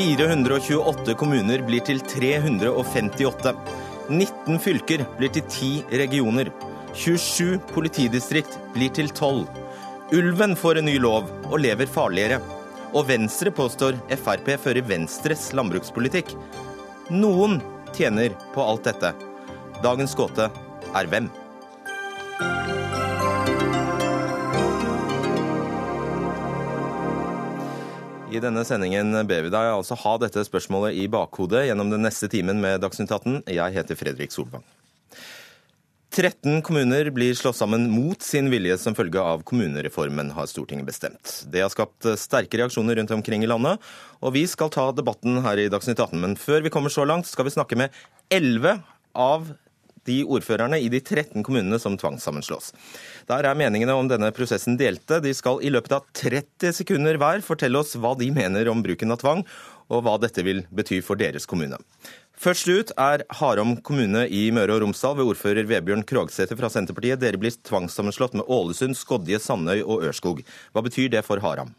428 kommuner blir til 358. 19 fylker blir til 10 regioner. 27 politidistrikt blir til 12. Ulven får en ny lov og lever farligere. Og Venstre påstår Frp fører Venstres landbrukspolitikk. Noen tjener på alt dette. Dagens gåte er hvem? I denne sendingen ber vi deg altså ha dette spørsmålet i bakhodet gjennom den neste timen med Dagsnytt 18. Jeg heter Fredrik Solvang. 13 kommuner blir slått sammen mot sin vilje som følge av kommunereformen, har Stortinget bestemt. Det har skapt sterke reaksjoner rundt omkring i landet, og vi skal ta debatten her i Dagsnytt 18. Men før vi kommer så langt, skal vi snakke med 11 av de ordførerne i de 13 kommunene som tvangssammenslås. Der er meningene om denne prosessen delte. De skal i løpet av 30 sekunder hver fortelle oss hva de mener om bruken av tvang, og hva dette vil bety for deres kommune. Først ut er Haram kommune i Møre og Romsdal ved ordfører Vebjørn Krogsæter fra Senterpartiet. Dere blir tvangssammenslått med Ålesund, Skodje, Sandøy og Ørskog. Hva betyr det for Haram?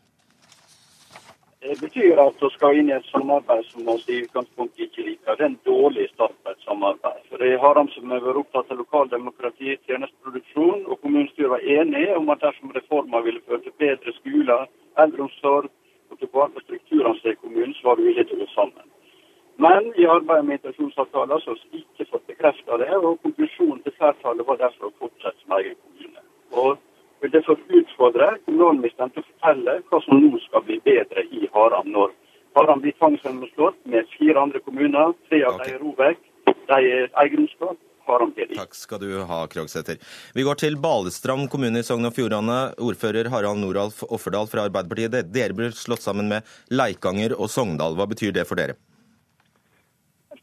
Det betyr at vi skal inn i et samarbeid som vi i utgangspunktet ikke liker. Det er en dårlig start på et samarbeid. For det har de som har vært opptatt av lokaldemokrati, tjenesteproduksjon, og kommunestyret var enige om at dersom reformer ville føre til bedre skoler, eldreomsorg og til vare på strukturene i kommunen, så var vi villige til å gå sammen. Men i arbeidet med intensjonsavtaler så har vi ikke fått bekreftet det, og konklusjonen til flertallet var derfor å fortsette som egen kommune. Og vil derfor utfordre kommunalministeren til å fortelle hva som nå skal bli bedre i Haram når Haram blir tvangssammenslått med fire andre kommuner. Tre av okay. dem er Rovek, de er eiendomsskatt. Takk skal du ha, Krogsæter. Vi går til Balestrand kommune i Sogn og Fjordane. Ordfører Harald Noralf Offerdal fra Arbeiderpartiet. Dere blir slått sammen med Leikanger og Sogndal. Hva betyr det for dere?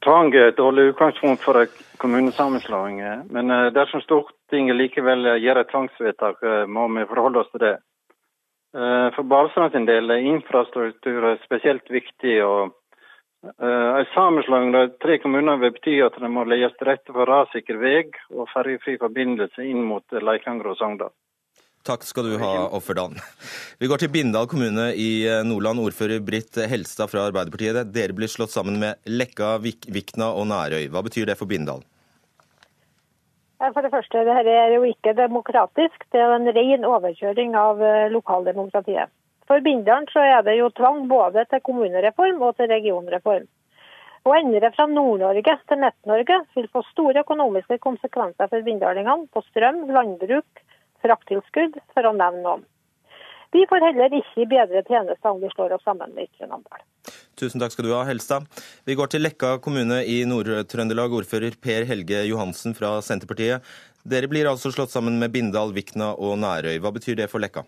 Tvang er et dårlig utgangspunkt for kommunesammenslåing. Men eh, dersom Stortinget likevel gjør et tvangsvedtak, eh, må vi forholde oss til det. Eh, for Balestrand sin del er infrastruktur spesielt viktig. og En sammenslåing av tre kommuner vil bety at det må legges til rette for rassikker vei og ferjefri forbindelse inn mot Leikanger og Sogndal. Takk skal du ha, Offerdal. Vi går til Bindal kommune i eh, Nordland. Ordfører Britt Helstad fra Arbeiderpartiet. Dere blir slått sammen med Lekka, Vikna og Nærøy. Hva betyr det for Bindal? For det første, dette er jo ikke demokratisk. Det er en ren overkjøring av eh, lokaldemokratiet. For Bindalen så er det jo tvang både til kommunereform og til regionreform. Å endre fra Nord-Norge til Midt-Norge vil få store økonomiske konsekvenser for bindalingene på strøm, landbruk, frakttilskudd, for å nevne noen. Vi får heller ikke bedre tjenester om vi slår oss sammen med Ytre Namdal. Tusen takk skal du ha, Helstad. Vi går til Lekka kommune i Nord-Trøndelag. Ordfører Per Helge Johansen fra Senterpartiet. Dere blir altså slått sammen med Bindal, Vikna og Nærøy. Hva betyr det for Lekka?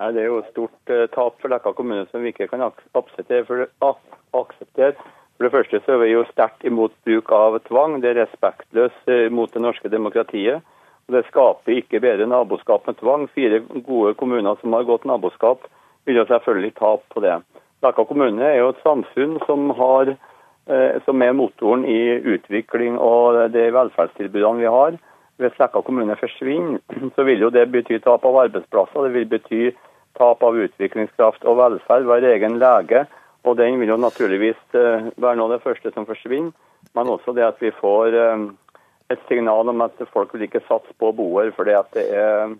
Ja, det er jo et stort uh, tap for Lekka kommune som vi ikke kan akseptere. For, akseptere. for det første så er vi jo sterkt imot bruk av tvang. Det er respektløst uh, mot det norske demokratiet. Det skaper ikke bedre naboskap med tvang. Fire gode kommuner som har godt naboskap, vil jo selvfølgelig tape på det. Leka kommune er jo et samfunn som, har, eh, som er motoren i utvikling og de velferdstilbudene vi har. Hvis Leka kommune forsvinner, så vil jo det bety tap av arbeidsplasser. Det vil bety tap av utviklingskraft og velferd. Hver egen lege. Og den vil jo naturligvis eh, være noe av det første som forsvinner. Men også det at vi får eh, et signal om at folk vil ikke satse på boer fordi at det er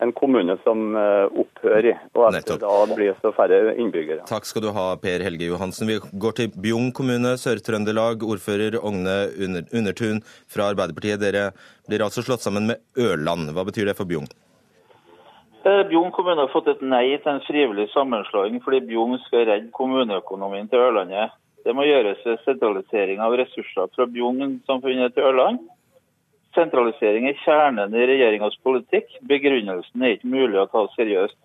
en kommune som eh, opphører, og at Nettopp. da blir så færre innbyggere. Takk skal du ha, Per Helge Johansen. Vi går til Bjugn kommune, Sør-Trøndelag. Ordfører Ogne Undertun fra Arbeiderpartiet. Dere blir altså slått sammen med Ørland. Hva betyr det for Bjugn? Eh, Bjugn kommune har fått et nei til en frivillig sammenslåing fordi Bjugn skal redde kommuneøkonomien til Ørlandet. Det må gjøres ved sentralisering av ressurser fra Bjugn-samfunnet til Ørland. Sentralisering er kjernen i regjeringas politikk. Begrunnelsen er ikke mulig å ta seriøst.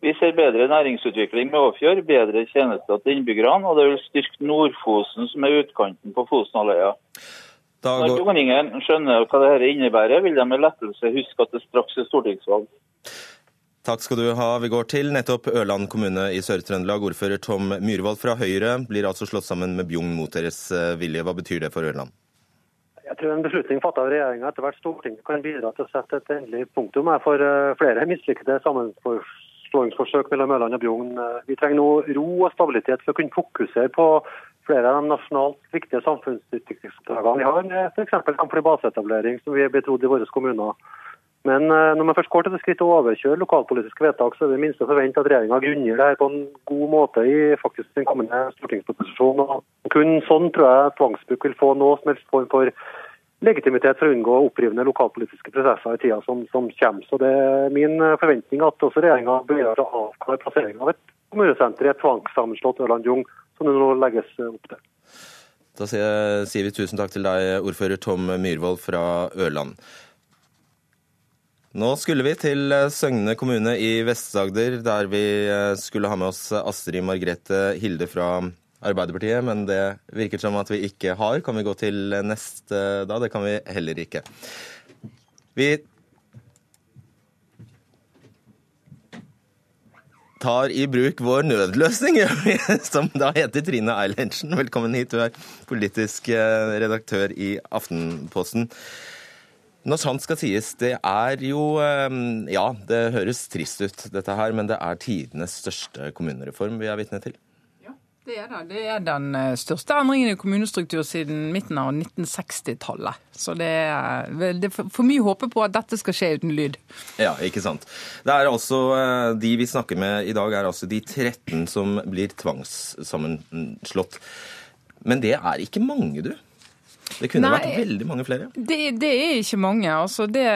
Vi ser bedre næringsutvikling med Åfjord, bedre tjenester til innbyggerne, og det vil styrke Nord-Fosen, som er utkanten på Fosenhalvøya. Går... Når Grongingen skjønner hva dette innebærer, vil de med lettelse huske at det straks er stortingsvalg. Takk skal du ha. Vi går til nettopp Ørland kommune i Sør-Trøndelag. Ordfører Tom Myhrvold fra Høyre blir altså slått sammen med Bjugn mot deres eh, vilje. Hva betyr det for Ørland? Jeg tror en beslutning fattet av regjeringa etter hvert Stortinget kan bidra til å sette et endelig punktum for eh, flere mislykkede sammenslåingsforsøk mellom Ørland og Bjugn. Vi trenger nå ro og stabilitet for å kunne fokusere på flere av de nasjonalt viktige samfunnsutviklingsoppdragene vi har, f.eks. kampfly baseetablering, som vi er betrodd i våre kommuner. Men eh, når man først går til det skritt å overkjøre lokalpolitiske vedtak, så er det minst å forvente at regjeringa grunner det på en god måte i faktisk den kommende stortingsproposisjonen. Kun sånn tror jeg tvangsbruk vil få noe som helst form for legitimitet for å unngå opprivende lokalpolitiske prosesser i tida som, som kommer. Så det er min forventning at også regjeringa til å avklare plasseringa av et kommunesenter i et tvangssammenslått Ørland-Jung, som det nå legges opp til. Da sier vi tusen takk til deg, ordfører Tom Myhrvold fra Ørland. Nå skulle vi til eh, Søgne kommune i Vest-Agder, der vi eh, skulle ha med oss Astrid Margrethe Hilde fra Arbeiderpartiet, men det virker som at vi ikke har. Kan vi gå til neste da? Det kan vi heller ikke. Vi tar i bruk vår nødløsning, som da heter Trine Eilertsen. Velkommen hit, du er politisk eh, redaktør i Aftenposten. Når sant skal sies, det er jo ehm, Ja, det høres trist ut, dette her, men det er tidenes største kommunereform vi er vitne til. Ja, det er det. Det er den eh, største endringen i kommunestruktur siden midten av 1960-tallet. Så det er, det er for mye håpe på at dette skal skje uten lyd. Ja, ikke sant. Det er altså, eh, De vi snakker med i dag, er altså de 13 som blir tvangssammenslått. Men det er ikke mange, du? Det kunne Nei, vært veldig mange flere? Det, det, er ikke mange. Altså det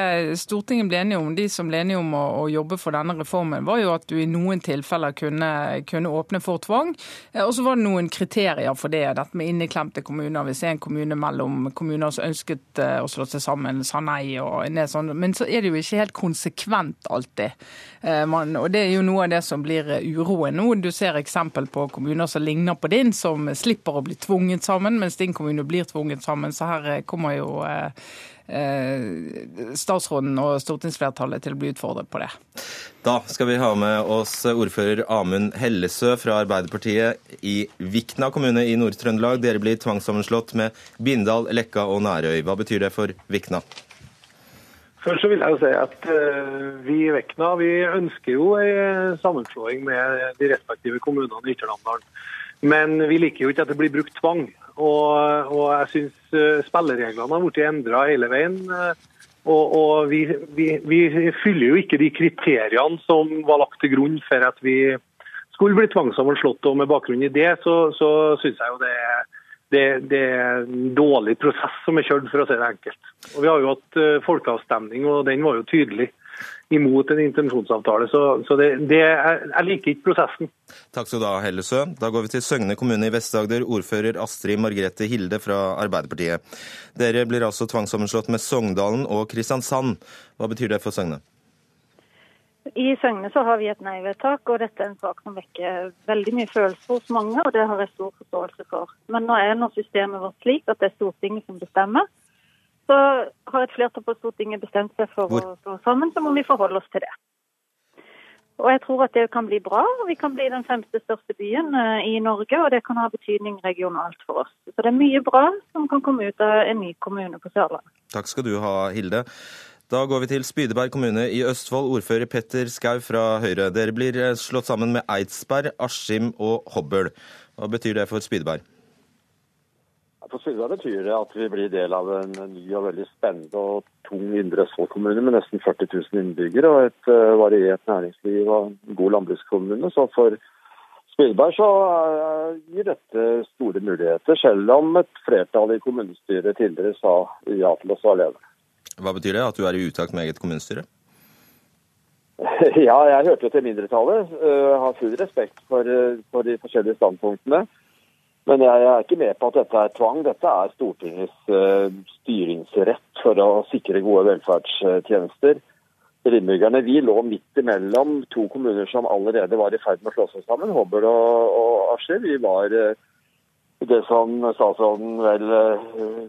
Stortinget ble enige om, de som ble enige om å, å, jobbe for denne reformen, var jo at du i noen tilfeller kunne, kunne åpne for tvang. Eh, og så var det noen kriterier for det. Dette med inneklemte kommuner. Hvis en kommune mellom kommuner som ønsket eh, å slå seg sammen, sa nei. Og sånn. Men så er det jo ikke helt konsekvent alltid. Eh, man, og det er jo noe av det som blir uroen nå. Du ser eksempel på kommuner som ligner på din, som slipper å bli tvunget sammen, mens din kommune blir tvunget sammen. Så her eh, kommer jo eh, eh, statsråden og stortingsflertallet til å bli utfordret på det. Da skal vi ha med oss ordfører Amund Hellesø fra Arbeiderpartiet i Vikna kommune i Nord-Trøndelag. Dere blir tvangssammenslått med Bindal, Lekka og Nærøy. Hva betyr det for Vikna? Først så vil jeg jo si at Vi i Vekna vi ønsker jo en sammenslåing med de respektive kommunene i Ytre Namdalen. Men vi liker jo ikke at det blir brukt tvang. Og, og jeg syns eh, spillereglene har blitt endra hele veien. Eh, og, og vi, vi, vi, fyller jo ikke de kriteriene som var lagt til grunn for at vi skulle bli tvangssammenslått. Og med bakgrunn i det, så, så syns jeg jo det er, det, det er en dårlig prosess som er kjørt, for å si det enkelt. Og Vi har jo hatt eh, folkeavstemning, og den var jo tydelig imot en intensjonsavtale. Så, så det, det er, jeg liker ikke prosessen. Takk skal du ha, Hellesø. Da går vi til Søgne kommune i Vest-Agder. Ordfører Astrid Margrethe Hilde fra Arbeiderpartiet. Dere blir altså tvangssammenslått med Sogndalen og Kristiansand. Hva betyr det for Søgne? I Søgne så har vi et nei-vedtak, og dette er en sak som vekker veldig mye følelser hos mange, og det har jeg stor forståelse for. Men nå er nå systemet vårt slik at det er Stortinget som bestemmer så har et flertall på Stortinget bestemt seg for Hvor? å stå sammen, så må vi forholde oss til det. Og jeg tror at det kan bli bra. Vi kan bli den femte største byen eh, i Norge, og det kan ha betydning regionalt for oss. Så det er mye bra som kan komme ut av en ny kommune på Sørlandet. Takk skal du ha, Hilde. Da går vi til Spydeberg kommune i Østfold. Ordfører Petter Skau fra Høyre. Dere blir eh, slått sammen med Eidsberg, Askim og Hobøl. Hva betyr det for Spydeberg? For Sylva betyr det at vi blir del av en ny og veldig spennende og tung Indre Østfold-kommune med nesten 40 000 innbyggere og et uh, variert næringsliv og en god landbrukskommune. Så for Spilberg så uh, gir dette store muligheter, selv om et flertall i kommunestyret tidligere sa ja til stå alene. Hva betyr det, at du er i utakt med eget kommunestyre? ja, jeg hørte jo til mindretallet. Uh, har full respekt for, for de forskjellige standpunktene. Men jeg er ikke med på at dette er tvang. Dette er Stortingets uh, styringsrett for å sikre gode velferdstjenester til. Vi lå midt imellom to kommuner som allerede var i ferd med å slå seg sammen, Hobøl og, og. Vi var uh, det som statsråden vel eh,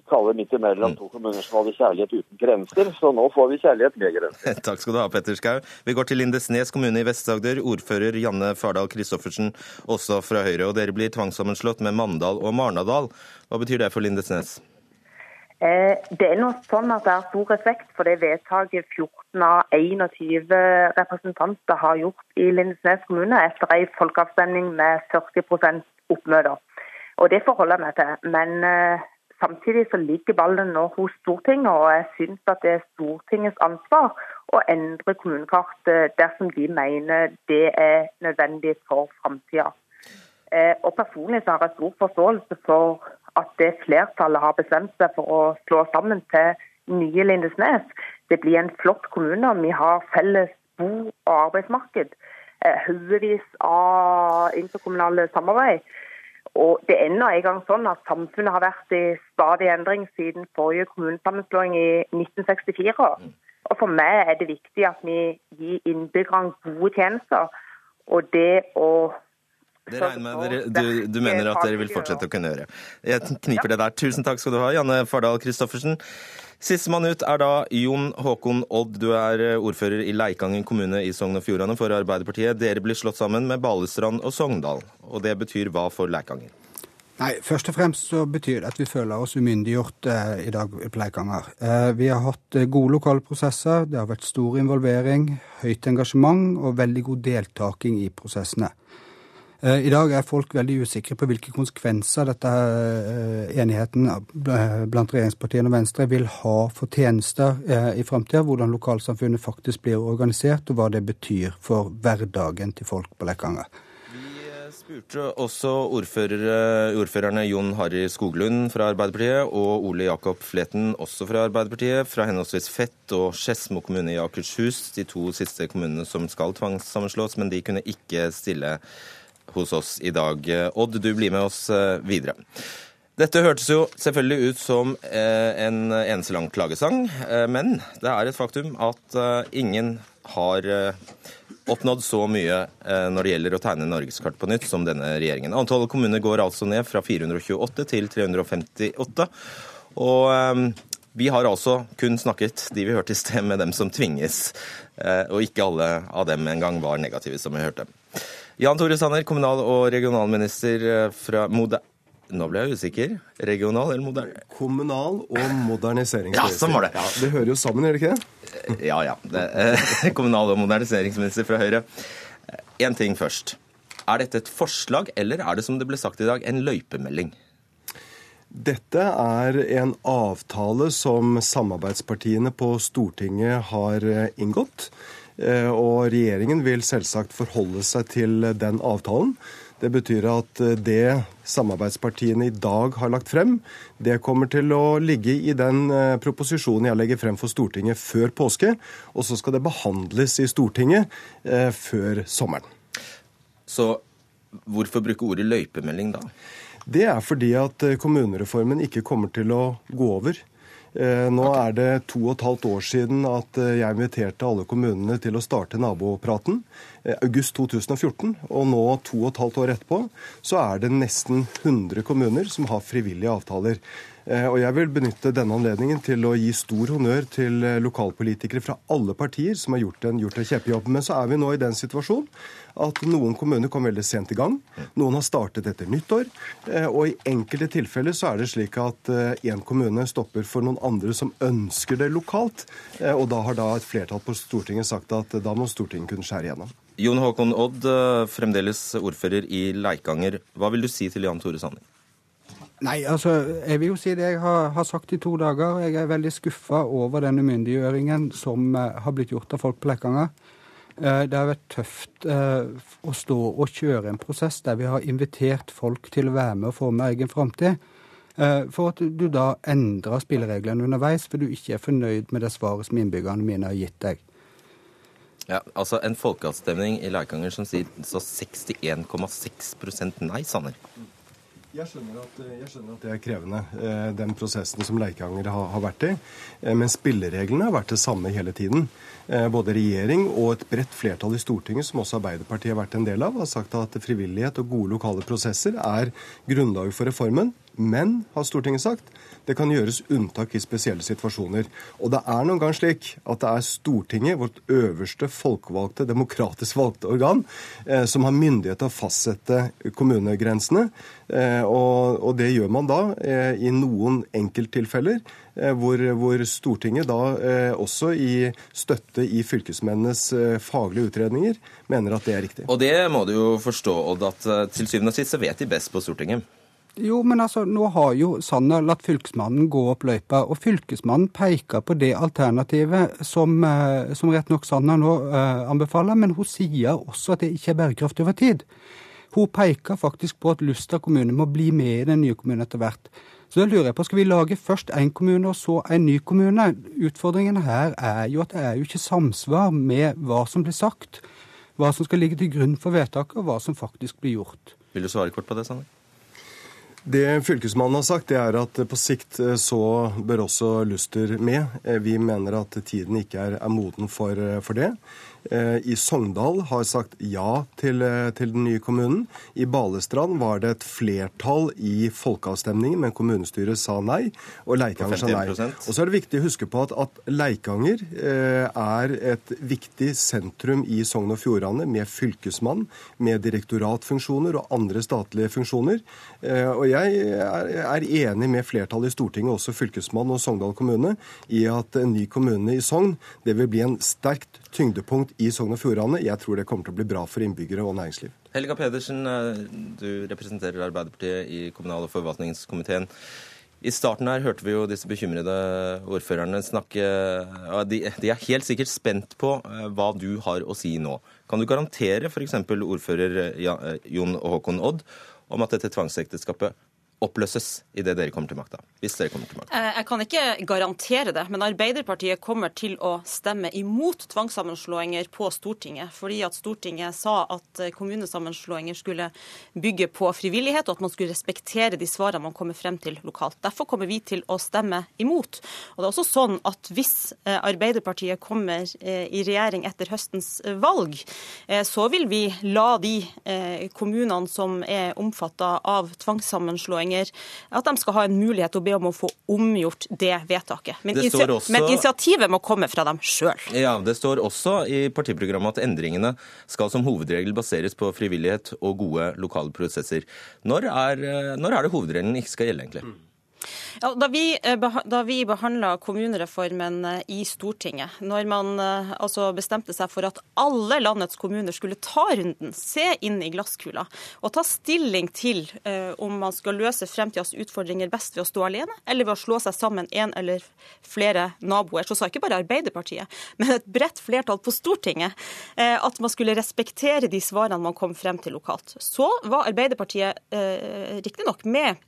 kaller midt imellom mm. to kommuner som hadde kjærlighet uten grenser. Så nå får vi kjærlighet med grenser. Takk skal du ha, Petter Skau. Vi går til Lindesnes kommune i Vest-Agder. Ordfører Janne Fardal Christoffersen, også fra Høyre. Og dere blir tvangssammenslått med Mandal og Marnadal. Hva betyr det for Lindesnes? Eh, det er noe sånn at det er stor respekt for det vedtaket 14 av 21 representanter har gjort i Lindesnes kommune etter en folkeavstemning med 40% oppmøter. Og Det forholder jeg meg til. Men eh, samtidig så ligger ballen nå hos Stortinget, og jeg syns at det er Stortingets ansvar å endre kommunekartet dersom de mener det er nødvendig for framtida. Eh, og personlig så har jeg stor forståelse for at det flertallet har bestemt seg for å slå sammen til nye Lindesnes. Det blir en flott kommune. Vi har felles bo- og arbeidsmarked. eh, Haugevis av interkommunale samarbeid. Og det er ennå en gang sånn at Samfunnet har vært i stadig endring siden forrige kommunesammenslåing i 1964. Og For meg er det viktig at vi gir innbyggerne gode tjenester. Og det å Det regner med dere, du, du mener at dere vil fortsette å kunne gjøre. Jeg kniper det der. Tusen takk skal du ha, Janne Fardal Christoffersen. Sistemann ut er da Jon Håkon Odd. Du er eh, ordfører i Leikangen kommune i Sogn og Fjordane for Arbeiderpartiet. Dere blir slått sammen med Balestrand og Sogndal. Og det betyr hva for Leikangen? Nei, Først og fremst så betyr det at vi føler oss umyndiggjort eh, i dag på Leikanger. Eh, vi har hatt eh, gode lokale prosesser, det har vært stor involvering, høyt engasjement og veldig god deltaking i prosessene. Eh, I dag er folk veldig usikre på hvilke konsekvenser dette eh, enigheten eh, blant regjeringspartiene og Venstre vil ha for tjenester i framtida, hvordan lokalsamfunnet faktisk blir organisert, og hva det betyr for hverdagen til folk på Leikanger. spurte også ordfører, ordførerne Jon Harry Skoglund fra Arbeiderpartiet og Ole Jakob Fleten, også fra Arbeiderpartiet, fra henholdsvis Fett og Skedsmo kommune i Akershus, de to siste kommunene som skal tvangssammenslås, men de kunne ikke stille hos oss i dag. Odd, du blir med oss eh, videre. Dette hørtes jo selvfølgelig ut som eh, en eneste lang klagesang, eh, men det er et faktum at eh, ingen har eh, oppnådd så mye eh, når det gjelder å tegne norgeskart på nytt som denne regjeringen. Antallet kommuner går altså ned fra 428 til 358. Og eh, vi har altså kun snakket, de vi hørte i sted, med dem som tvinges. eh, Og ikke alle av dem engang var negative, som vi hørte. Jan Tore Sanner, kommunal- og regionalminister eh, fra Moder... Nå ble jeg usikker. Regional eller moderne? Kommunal- og moderniseringsminister. Ja, sånn var det. Ja, det hører jo sammen, gjør det ikke det? Ja, ja. Det, eh, kommunal- og moderniseringsminister fra Høyre. Én ting først. Er dette et forslag, eller er det som det ble sagt i dag, en løypemelding? Dette er en avtale som samarbeidspartiene på Stortinget har eh, inngått. Eh, Og regjeringen vil selvsagt forholde seg til den avtalen. Det betyr at eh, det samarbeidspartiene i dag har lagt frem, det kommer til å ligge i den eh, proposisjonen jeg legger frem for Stortinget før påske. Og så skal det behandles i Stortinget før sommeren. Så hvorfor bruke ordet løypemelding da? Det er fordi at kommunereformen ikke kommer til å gå over. Eh, Nå er det to og et halvt år siden at eh, jeg inviterte alle kommunene til å starte nabopraten. eh, August 2014. Og nå, to og et halvt år etterpå, så er det nesten 100 kommuner som har frivillige avtaler. Og jeg vil benytte denne anledningen til å gi stor honnør til lokalpolitikere fra alle partier som har gjort en, gjort en kjempejobb. Men så er vi nå i den situasjonen at noen kommuner kom veldig sent i gang. Noen har startet etter nyttår. eh, Og i enkelte tilfeller så er det slik at én kommune stopper for noen andre som ønsker det lokalt. Eh, Og da har da et flertall på Stortinget sagt at da må Stortinget kunne skjære igjennom. Jon Håkon Odd, eh, fremdeles ordfører i Leikanger. Hva vil du si til Jan Tore Sanning? Nei, altså, jeg vil jo si det jeg har, har sagt i to dager. Jeg er veldig skuffa over den umyndiggjøringen som eh, har blitt gjort av folk på Leikanger. Eh, det har vært tøft eh, å stå og kjøre en prosess der vi har invitert folk til å være med og forme egen framtid. Eh, for at du da endrer spillereglene underveis, for du ikke er fornøyd med det svaret som innbyggerne mine har gitt deg. Ja, altså En folkeavstemning i Leikanger som sier så 61,6% nei, Sanner. Jeg skjønner, at, jeg skjønner at det er krevende, eh, den prosessen som Leikanger har, har vært i. Men spillereglene har vært det samme hele tiden. Eh, Både regjering og et bredt flertall i Stortinget, som også Arbeiderpartiet har vært en del av, har sagt at frivillighet og gode lokale prosesser er grunnlaget for reformen. Men, har Stortinget sagt, det kan gjøres unntak i spesielle situasjoner. Og det er noen gang slik at det er Stortinget, vårt øverste folkevalgte, demokratisk valgte organ, eh, som har myndighet til å fastsette kommunegrensene. Eh, og, det gjør man da eh, i noen enkelttilfeller. Hvor, hvor, Stortinget da eh, også i støtte i fylkesmennenes eh, faglige utredninger mener at det er riktig. Og det må du jo forstå, Odd, at til syvende og sist så vet de best på Stortinget. Jo, men altså, nå har jo Sanner latt fylkesmannen gå opp løypa, og fylkesmannen peker på det alternativet som, eh, som rett nok Sanner nå uh, anbefaler, men hun sier også at det ikke er bærekraftig over tid. Hun peker faktisk på at Luster kommune må bli med i den nye kommunen etter hvert. Så da lurer jeg på, Skal vi lage først én kommune og så en ny kommune? Utfordringen her er jo at det er jo ikke samsvar med hva som blir sagt. Hva som skal ligge til grunn for vedtaket, og hva som faktisk blir gjort. Vil du svare kort på det, Sanner? Det fylkesmannen har sagt, det er at på sikt eh, så bør også Luster med. Eh, vi mener at tiden ikke er, er moden for, eh, for det. Eh, i Sogndal har sagt ja til, eh, til, den nye kommunen. I Balestrand var det et flertall i folkeavstemningen, men kommunestyret sa nei. Og Leikanger sa nei. Og så er det viktig å huske på at, at Leikanger eh, er et viktig sentrum i Sogn og Fjordane, med fylkesmann, med direktoratfunksjoner og andre statlige funksjoner. Eh, og jeg er, er, enig med flertallet i Stortinget, også fylkesmann og Sogndal kommune, i at en ny kommune i Sogn det vil bli en sterkt tyngdepunkt i Sogn og Fjordane. Jeg tror det kommer til å bli bra for innbyggere og næringsliv. Helga Pedersen, eh, du representerer Arbeiderpartiet i kommunal- og forvaltningskomiteen. I starten her hørte vi jo disse bekymrede ordførerne snakke de, er helt sikkert spent på eh, hva du har å si nå. Kan du garantere f.eks. ordfører eh, Jon Håkon Odd om at dette tvangsekteskapet oppløses idet dere kommer til makta? Hvis dere kommer til makta? Eh, jeg kan ikke garantere det, men Arbeiderpartiet kommer til å stemme imot tvangssammenslåinger på Stortinget. Fordi at Stortinget sa at eh, kommunesammenslåinger skulle bygge på frivillighet, og at man skulle respektere de svarene man kommer frem til lokalt. Derfor kommer vi til å stemme imot. Og det er også sånn at hvis eh, Arbeiderpartiet kommer i regjering etter høstens valg, så vil vi la de kommunene som er omfatta av tvangssammenslåing, Stavanger, at de skal ha en mulighet til å be om å få omgjort det vedtaket. Men, det også... men initiativet må komme fra dem sjøl. Ja, det står også i partiprogrammet at endringene skal som hovedregel baseres på frivillighet og gode lokale prosesser. Når er, når er det hovedregelen ikke skal gjelde, egentlig? Ja, da vi, eh, da vi behandla kommunereformen eh, i Stortinget, når man eh, altså bestemte seg for at alle landets kommuner skulle ta runden, se inn i glasskula og ta stilling til om man skal løse fremtidas utfordringer best ved å stå alene, eller ved å slå seg sammen en eller flere naboer, så sa ikke bare Arbeiderpartiet, men et bredt flertall på Stortinget at man skulle respektere de svarene man kom frem til lokalt. Så var Arbeiderpartiet uh, riktignok med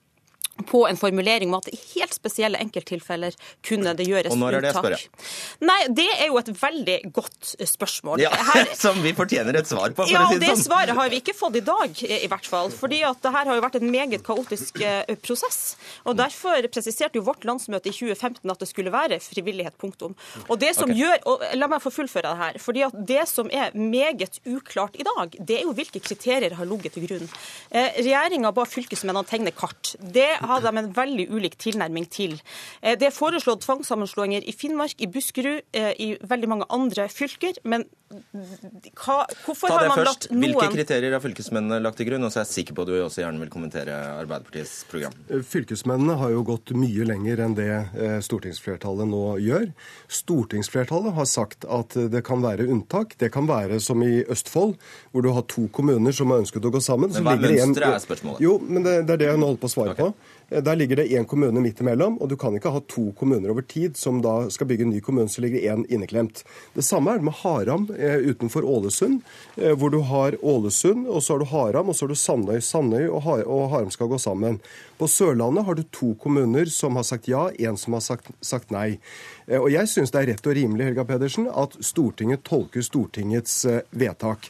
på en formulering om at i helt spesielle enkelttilfeller kunne det gjøres unntak. Og når er det, spør jeg? Nei, Det er jo et veldig godt spørsmål. Ja, her... Som vi fortjener et svar på, for ja, å si det sånn. Ja, det svaret har vi ikke fått i dag, i hvert fall. fordi at det her har jo vært en meget kaotisk eh, prosess. Og Derfor presiserte jo vårt landsmøte i 2015 at det skulle være frivillighet, punktum. Og det som okay. gjør, og La meg få fullføre det her. fordi at Det som er meget uklart i dag, det er jo hvilke kriterier har ligget til grunn. Eh, Regjeringa ba fylkesmennene tegne kart. Det hadde de en veldig ulik tilnærming til. Eh, det er foreslått tvangssammenslåinger i Finnmark, i Buskerud, eh, i veldig mange andre fylker. Men hva, hvorfor har man først. latt noen Hvilke kriterier har fylkesmennene lagt til grunn? Og så er jeg sikker på at du også gjerne vil kommentere Arbeiderpartiets program. Eh, fylkesmennene har jo gått mye lenger enn det stortingsflertallet nå gjør. Stortingsflertallet har sagt at det kan være unntak. Det kan være som i Østfold, hvor du har to kommuner som har ønsket å gå sammen. Men hva er mønsteret, er spørsmålet? Jo, men det, det, er det jeg nå holder på å svare okay. på. Eh, der ligger det én kommune midt imellom, og du kan ikke ha to kommuner over tid som da skal bygge en ny kommune, så ligger én inneklemt. Det samme er det med Haram eh, utenfor Ålesund, eh, hvor du har Ålesund, og så har du Haram, og så har du Sandøy. Sandøy og, Haram skal gå sammen. På Sørlandet har du to kommuner som har sagt ja, én som har sagt, sagt nei. Og jeg syns det er rett og rimelig Helga Pedersen, at Stortinget tolker Stortingets vedtak.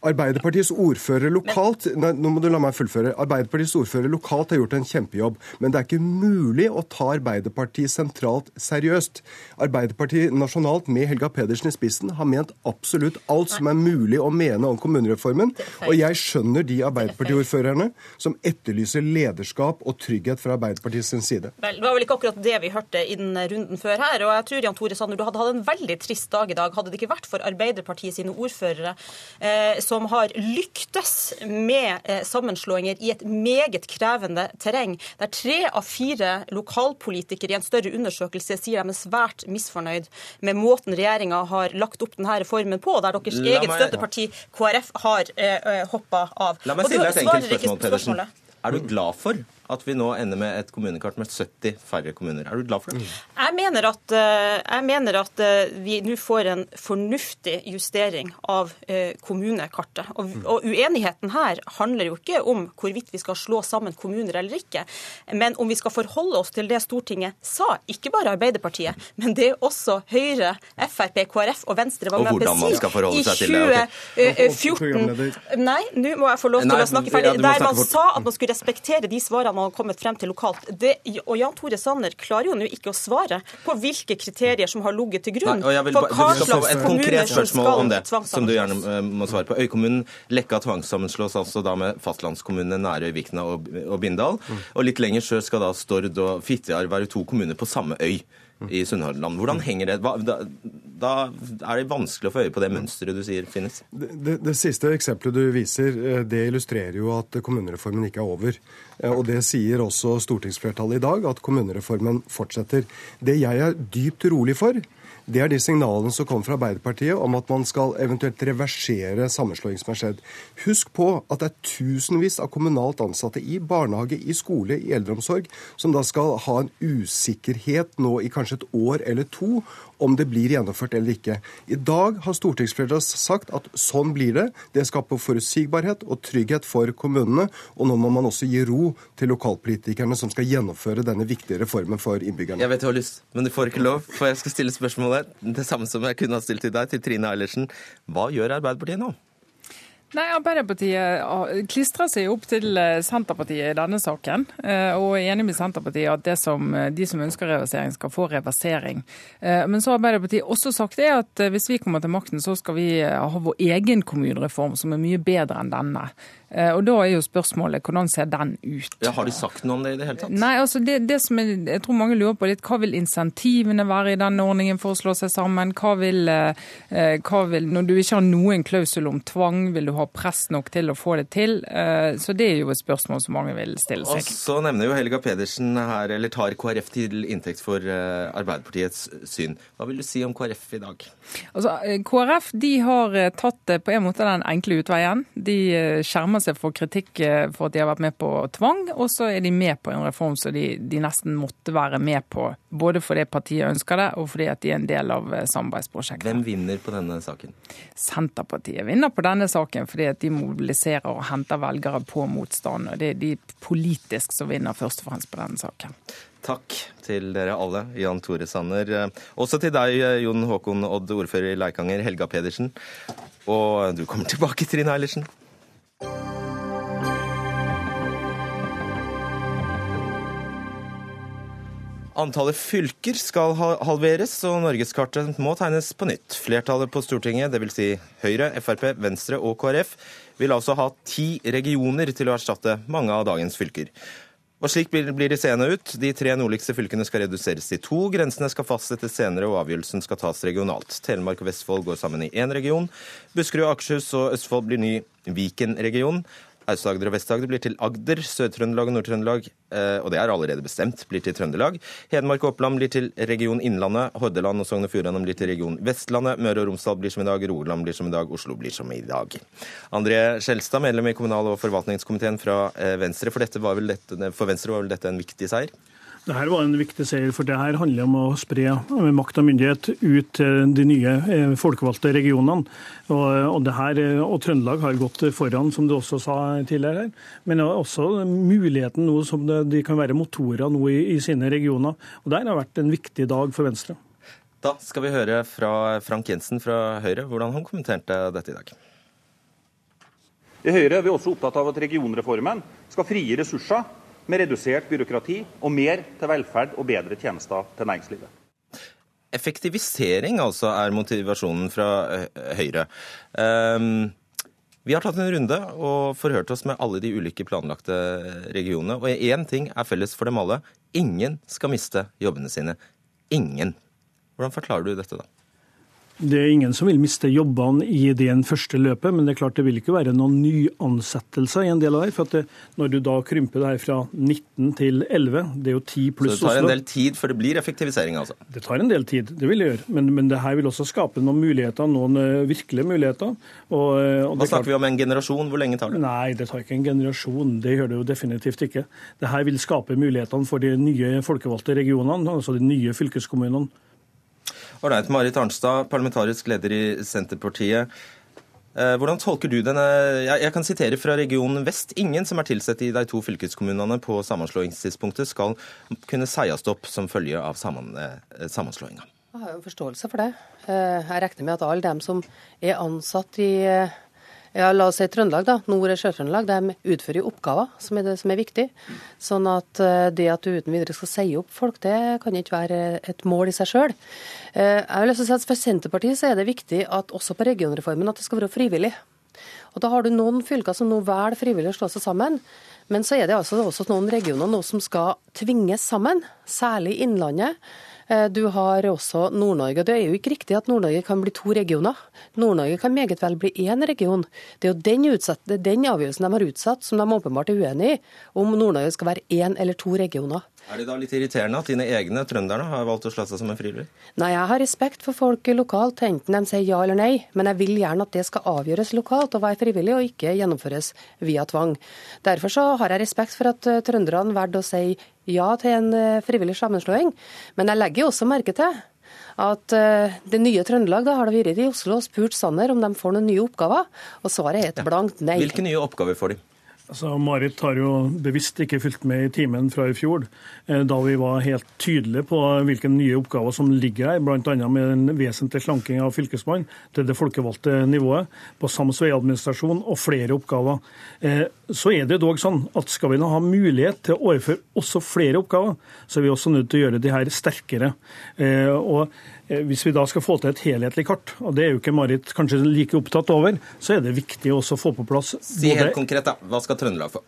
Arbeiderpartiets ordfører lokalt nei, nå må du la meg fullføre. Arbeiderpartiets ordfører lokalt har gjort en kjempejobb. Men det er ikke mulig å ta Arbeiderpartiet sentralt seriøst. Arbeiderpartiet nasjonalt med Helga Pedersen i spissen har ment absolutt alt som er mulig å mene om kommunereformen. Og jeg skjønner de Arbeiderpartiordførerne som etterlyser lederskap og trygghet fra Arbeiderpartiets side. Vel, Det var vel ikke akkurat det vi hørte i den runden før her. og jeg tror Jan Tore Sanner, du hadde hatt en veldig trist dag i dag hadde det ikke vært for Arbeiderpartiet sine ordførere. Eh, som har lyktes med eh, sammenslåinger i et meget krevende terreng, der tre av fire lokalpolitikere i en større undersøkelse sier de er svært misfornøyd med måten regjeringa har lagt opp denne reformen på, der deres meg... eget støtteparti KrF har eh, hoppa av. La meg stille deg et enkelt spørsmål, Pedersen. Er du glad for at vi nå ender med et kommunekart med 70 færre kommuner? Er du glad for det? Jeg mener at, eh, jeg mener at eh, vi nå får en fornuftig justering av eh, kommunekartet. Og, og uenigheten her handler jo ikke om hvorvidt vi skal slå sammen kommuner eller ikke, men om vi skal forholde oss til det Stortinget sa, ikke bare Arbeiderpartiet, men det også Høyre, Frp, KrF og Venstre var Og med på skal forholde i seg til det, ok. 2014. Nei, nå må jeg få lov til Nei, å snakke ferdig. Der man sa at man skulle respektere de svarene man har kommet frem til lokalt. Det, og Jan Tore Sanner klarer jo nå ikke å svare på hvilke kriterier som har ligget til grunn Nei, og jeg vil, for hva du skal få slags et kommuner konkret som spørsmål skal om det, som du gjerne eh, må svare på. Øykommunen Lekka tvangssammenslås altså da med fastlandskommunene Nærøy, Vikna og, og Bindal. Og litt lenger sør skal da Stord og Fitjar være to kommuner på samme øy i Sunnhordland. Hvordan henger det? Da, da er det vanskelig å få øye på det mønsteret du sier finnes. Det, det, det siste eksempelet du viser, eh, det illustrerer jo at kommunereformen ikke er over. Eh, Og det sier også stortingsflertallet i dag, at kommunereformen fortsetter. Det jeg er dypt urolig for, det er de signalene som kommer fra Arbeiderpartiet om at man skal eventuelt reversere sammenslåing som har skjedd. Husk på at det er tusenvis av kommunalt ansatte i barnehage, i skole, i eldreomsorg, som da skal ha en usikkerhet nå i kanskje et år eller to om det blir gjennomført eller ikke. I dag har stortingsflertallet sagt at sånn blir det. Det skaper forutsigbarhet og trygghet for kommunene. Og nå må man også gi ro til lokalpolitikerne som skal gjennomføre denne viktige reformen for innbyggerne. Jeg vet du har lyst, men du får ikke lov, for jeg skal stille spørsmålet det samme som jeg kunne ha stilt til deg, til Trine Eilertsen. Hva gjør Arbeiderpartiet nå? Nei, Arbeiderpartiet ah, klistrer seg opp til eh, Senterpartiet i denne saken, eh, og er enig med Senterpartiet at det som, eh, de som ønsker reversering, skal få reversering. Eh, Men så har Arbeiderpartiet også sagt det at eh, hvis vi kommer til makten, så skal vi eh, ha vår egen kommunereform, som er mye bedre enn denne. Eh, Og da er jo spørsmålet hvordan ser den ut? Ja, har de sagt noe om det i det hele tatt? Nei, altså det, det som jeg, jeg tror mange lurer på litt, Hva vil insentivene være i denne ordningen for å slå seg sammen? Hva vil, eh, hva vil, Når du ikke har noen klausul om tvang, vil du ha press nok til å få det til? Eh, Så det er jo et spørsmål som mange vil stille seg. Og så nevner jo Helga Pedersen her, eller tar KrF til inntekt for eh, Arbeiderpartiets syn. Hva vil du si om KrF i dag? Altså, eh, KrF de har tatt på en måte den enkle utveien. De skjermer seg for kritikk for at de har vært med på tvang, og så er de med på en reform som de, de nesten måtte være med på. Både fordi partiet ønsker det, og fordi at de er en del av samarbeidsprosjektet. Hvem vinner på denne saken? Senterpartiet vinner på denne saken fordi at de mobiliserer og henter velgere på motstand. og Det er de politisk som vinner først og fremst på denne saken. Takk til dere alle. Jan Tore Sanner. Også til deg, Jon Håkon Odd, ordfører i Leikanger, Helga Pedersen. Og du kommer tilbake, Trine Eilertsen. Antallet fylker skal halveres, og norgeskartet må tegnes på nytt. Flertallet på Stortinget, dvs. Si Høyre, Frp, Venstre og KrF, vil altså ha ti regioner til å erstatte mange av dagens fylker. Og slik blir det seende ut. De tre nordligste fylkene skal reduseres til to. Grensene skal fastsettes senere, og avgjørelsen skal tas regionalt. Telemark og Vestfold går sammen i én region. Buskerud, Akershus og Østfold blir ny Viken-region. Aust-Agder og Vest-Agder blir til Agder. Sør-Trøndelag og Nord-Trøndelag, eh, og det er allerede bestemt, blir til Trøndelag. Hedmark og Oppland blir til region Innlandet. Hordaland og Sogn og Fjordane blir til region Vestlandet. Møre og Romsdal blir som i dag. Rogaland blir som i dag. Oslo blir som i dag. André Skjelstad, medlem i kommunal- og forvaltningskomiteen fra eh, Venstre. For, dette var vel dette, for Venstre var vel dette en viktig seier? Det her var en viktig seier, for det her handler om å spre eh, makt og myndighet ut til de nye eh, folkevalgte regionene. Og, og, det her, eh, og Trøndelag har gått foran, som du også sa tidligere. her, Men også muligheten nå som det, de kan være motorer nå i, i sine regioner. Og Der har vært en viktig dag for Venstre. Da skal vi høre fra Frank Jensen fra Høyre hvordan han kommenterte dette i dag. I Høyre er vi også opptatt av at regionreformen skal frigi ressurser med redusert byråkrati og mer til velferd og bedre tjenester til næringslivet. Effektivisering altså er motivasjonen fra Høyre. Um, vi har tatt en runde og forhørt oss med alle de ulike planlagte regionene. Og én ting er felles for dem alle. Ingen skal miste jobbene sine. Ingen. Hvordan forklarer du dette, da? Det er ingen som vil miste jobbene i det første løpet, men det er klart det vil ikke være noen nyansettelser i en del av det. For det, når du da krymper det her fra 19 til 11, det er jo 10 pluss Oslo Så det tar en del tid før det blir effektivisering, altså? Det tar en del tid, det vil det gjøre. Men, men det her vil også skape noen muligheter, noen uh, virkelige muligheter. Og, uh, og Hva snakker vi om en generasjon? Hvor lenge tar det? Nei, det tar ikke en generasjon. Det gjør det jo definitivt ikke. Det her vil skape mulighetene for de nye folkevalgte regionene, altså de nye fylkeskommunene. Ålreit. Marit Arnstad, parlamentarisk leder i Senterpartiet. Eh, hvordan tolker du denne Jeg kan sitere fra Region Vest. Ingen som er tilsatt i de to fylkeskommunene på sammenslåingstidspunktet, skal kunne sies opp som følge av eh, sammenslåinga. Jeg har jo forståelse for det. Eh, jeg regner med at alle dem som er ansatt i ja, la oss si Trøndelag, da, Nord- og Sør-Trøndelag, de utfører oppgaver som er det som er viktig. Sånn at eh, det at du uten videre skal si opp folk, det kan ikke være et mål i seg sjøl. Eh, jeg vil også si at For Senterpartiet så er det viktig at også på regionreformen at det skal være frivillig. Og Da har du noen fylker som nå velger frivillig å slå seg sammen. Men så er det altså også noen regioner nå som skal tvinges sammen, særlig Innlandet. Eh, du har også Nord-Norge. Det er jo ikke riktig at Nord-Norge kan bli to regioner. Nord-Norge kan meget vel bli én region. Det er jo den, utsatt, den avgjørelsen de har utsatt, som de åpenbart er uenig i, om Nord-Norge skal være én eller to regioner. Er det da litt irriterende at dine egne trønderne har valgt å slå seg som en frivillig? Nei, jeg har respekt for folk lokalt, enten de sier ja eller nei. Men jeg vil gjerne at det skal avgjøres lokalt og være frivillig, og ikke gjennomføres via tvang. Derfor så har jeg respekt for at eh, trønderne valgte å si ja til en eh, frivillig sammenslåing. Men jeg legger også merke til at uh, det nye Trøndelag da har det vært i Oslo og spurt Sanner om de får noen nye oppgaver, og svaret er et blankt nei. Hvilke nye oppgaver får de? Altså, Marit har jo bevisst ikke fulgt med i timen fra i fjor, eh, da vi var helt tydelige på hvilke nye oppgaver som ligger her, bl.a. med en vesentlig slanking av Fylkesmannen til det folkevalgte nivået, på sams veiadministrasjon og flere oppgaver. Eh, så er det dog sånn at skal vi nå ha mulighet til å overføre også flere oppgaver, så er vi også nødt til å gjøre de her sterkere. Eh, og hvis vi da skal få til et helhetlig kart, og det er jo ikke Marit kanskje like opptatt over, så er det viktig også å få på plass Si helt konkret, da. Hva skal Trøndelag få?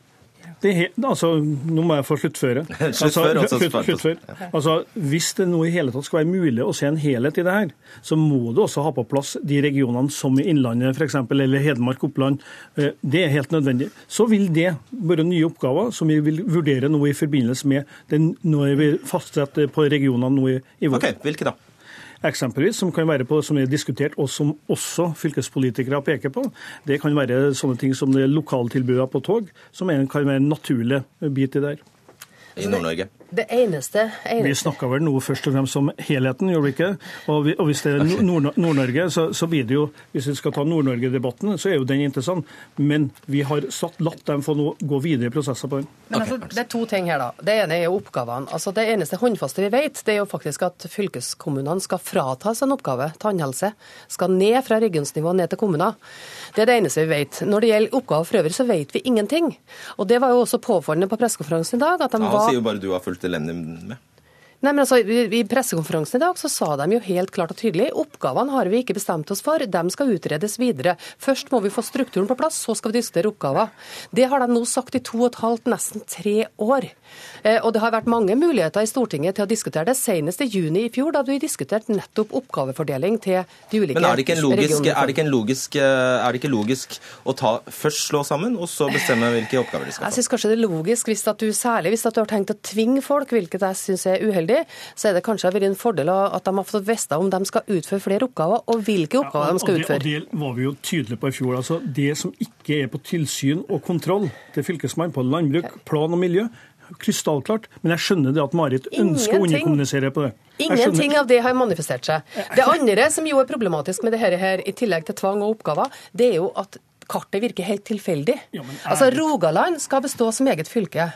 Helt, altså, nå må jeg få sluttføre. sluttføre, altså. Altså, hvis det nå i hele tatt skal være mulig å se en helhet i det her, så må du også ha på plass de regionene som i Innlandet f.eks., eller Hedmark-Oppland. Eh, det er helt nødvendig. Så vil det være nye oppgaver som vi vil vurdere nå i forbindelse med den, når vi fastsetter på regionene nå i, i vår. Okay, hvilke da? Eksempelvis, som kan være på, som er diskutert, og som også fylkespolitikere peker på. Det kan være sånne ting som det lokaltilbudene på tog, som kan være en naturlig bit i det her. I Nord-Norge? Det eneste, eneste. Vi snakka vel nå først og fremst om helheten, gjorde vi ikke? Og, vi, og hvis det er Nord-Norge, så, så, blir det jo Hvis vi skal ta Nord-Norge-debatten, så er jo den interessant. Men vi har satt, latt dem få noe, gå videre i prosesser på den. Men altså, Det er to ting her, da. Det ene er jo oppgavene. Altså, Det eneste håndfaste vi vet, det er jo faktisk at fylkeskommunene skal fratas en oppgave. Tannhelse skal ned fra regionsnivå ned til kommuner. Det er det eneste vi vet. Når det gjelder oppgaver for øvrig, så vet vi ingenting. Og det var jo også påfallende på pressekonferansen i dag. at de ja, var... sier jo bare du har fulgt elendig med. Nei, men altså, I pressekonferansen i dag så sa de jo helt klart og tydelig oppgavene har vi ikke bestemt oss for, de skal utredes videre. Først må vi få strukturen på plass, så skal vi diskutere oppgaver. Det har de nå sagt i to og et halvt, nesten tre år. Eh, og det har vært mange muligheter i Stortinget til å diskutere det, senest i juni i fjor, da vi diskuterte nettopp oppgavefordeling til de ulike regionene. Men er det ikke, logisk, er det ikke, logisk, eh, er det ikke logisk å ta, først slå sammen, og så bestemme hvilke oppgaver de skal ta? Jeg syns kanskje det er logisk, hvis at du, særlig hvis at du har tenkt å tvinge folk, hvilket jeg syns er uheldig uheldig, så er det kanskje vært en fordel at de har fått vite om de skal utføre flere oppgaver, og hvilke oppgaver ja, og, de skal utføre. Og det, og det var vi jo tydelige på i fjor. altså Det som ikke er på tilsyn og kontroll til Fylkesmannen på landbruk, plan og miljø, krystallklart. Men jeg skjønner det at Marit ønsker å underkommunisere på det. Ingenting av det har manifestert seg. Det andre som jo er problematisk med det her, i tillegg til tvang og oppgaver, det er jo at kartet virker helt tilfeldig. Ja, er... Altså, Rogaland skal bestå som eget fylke.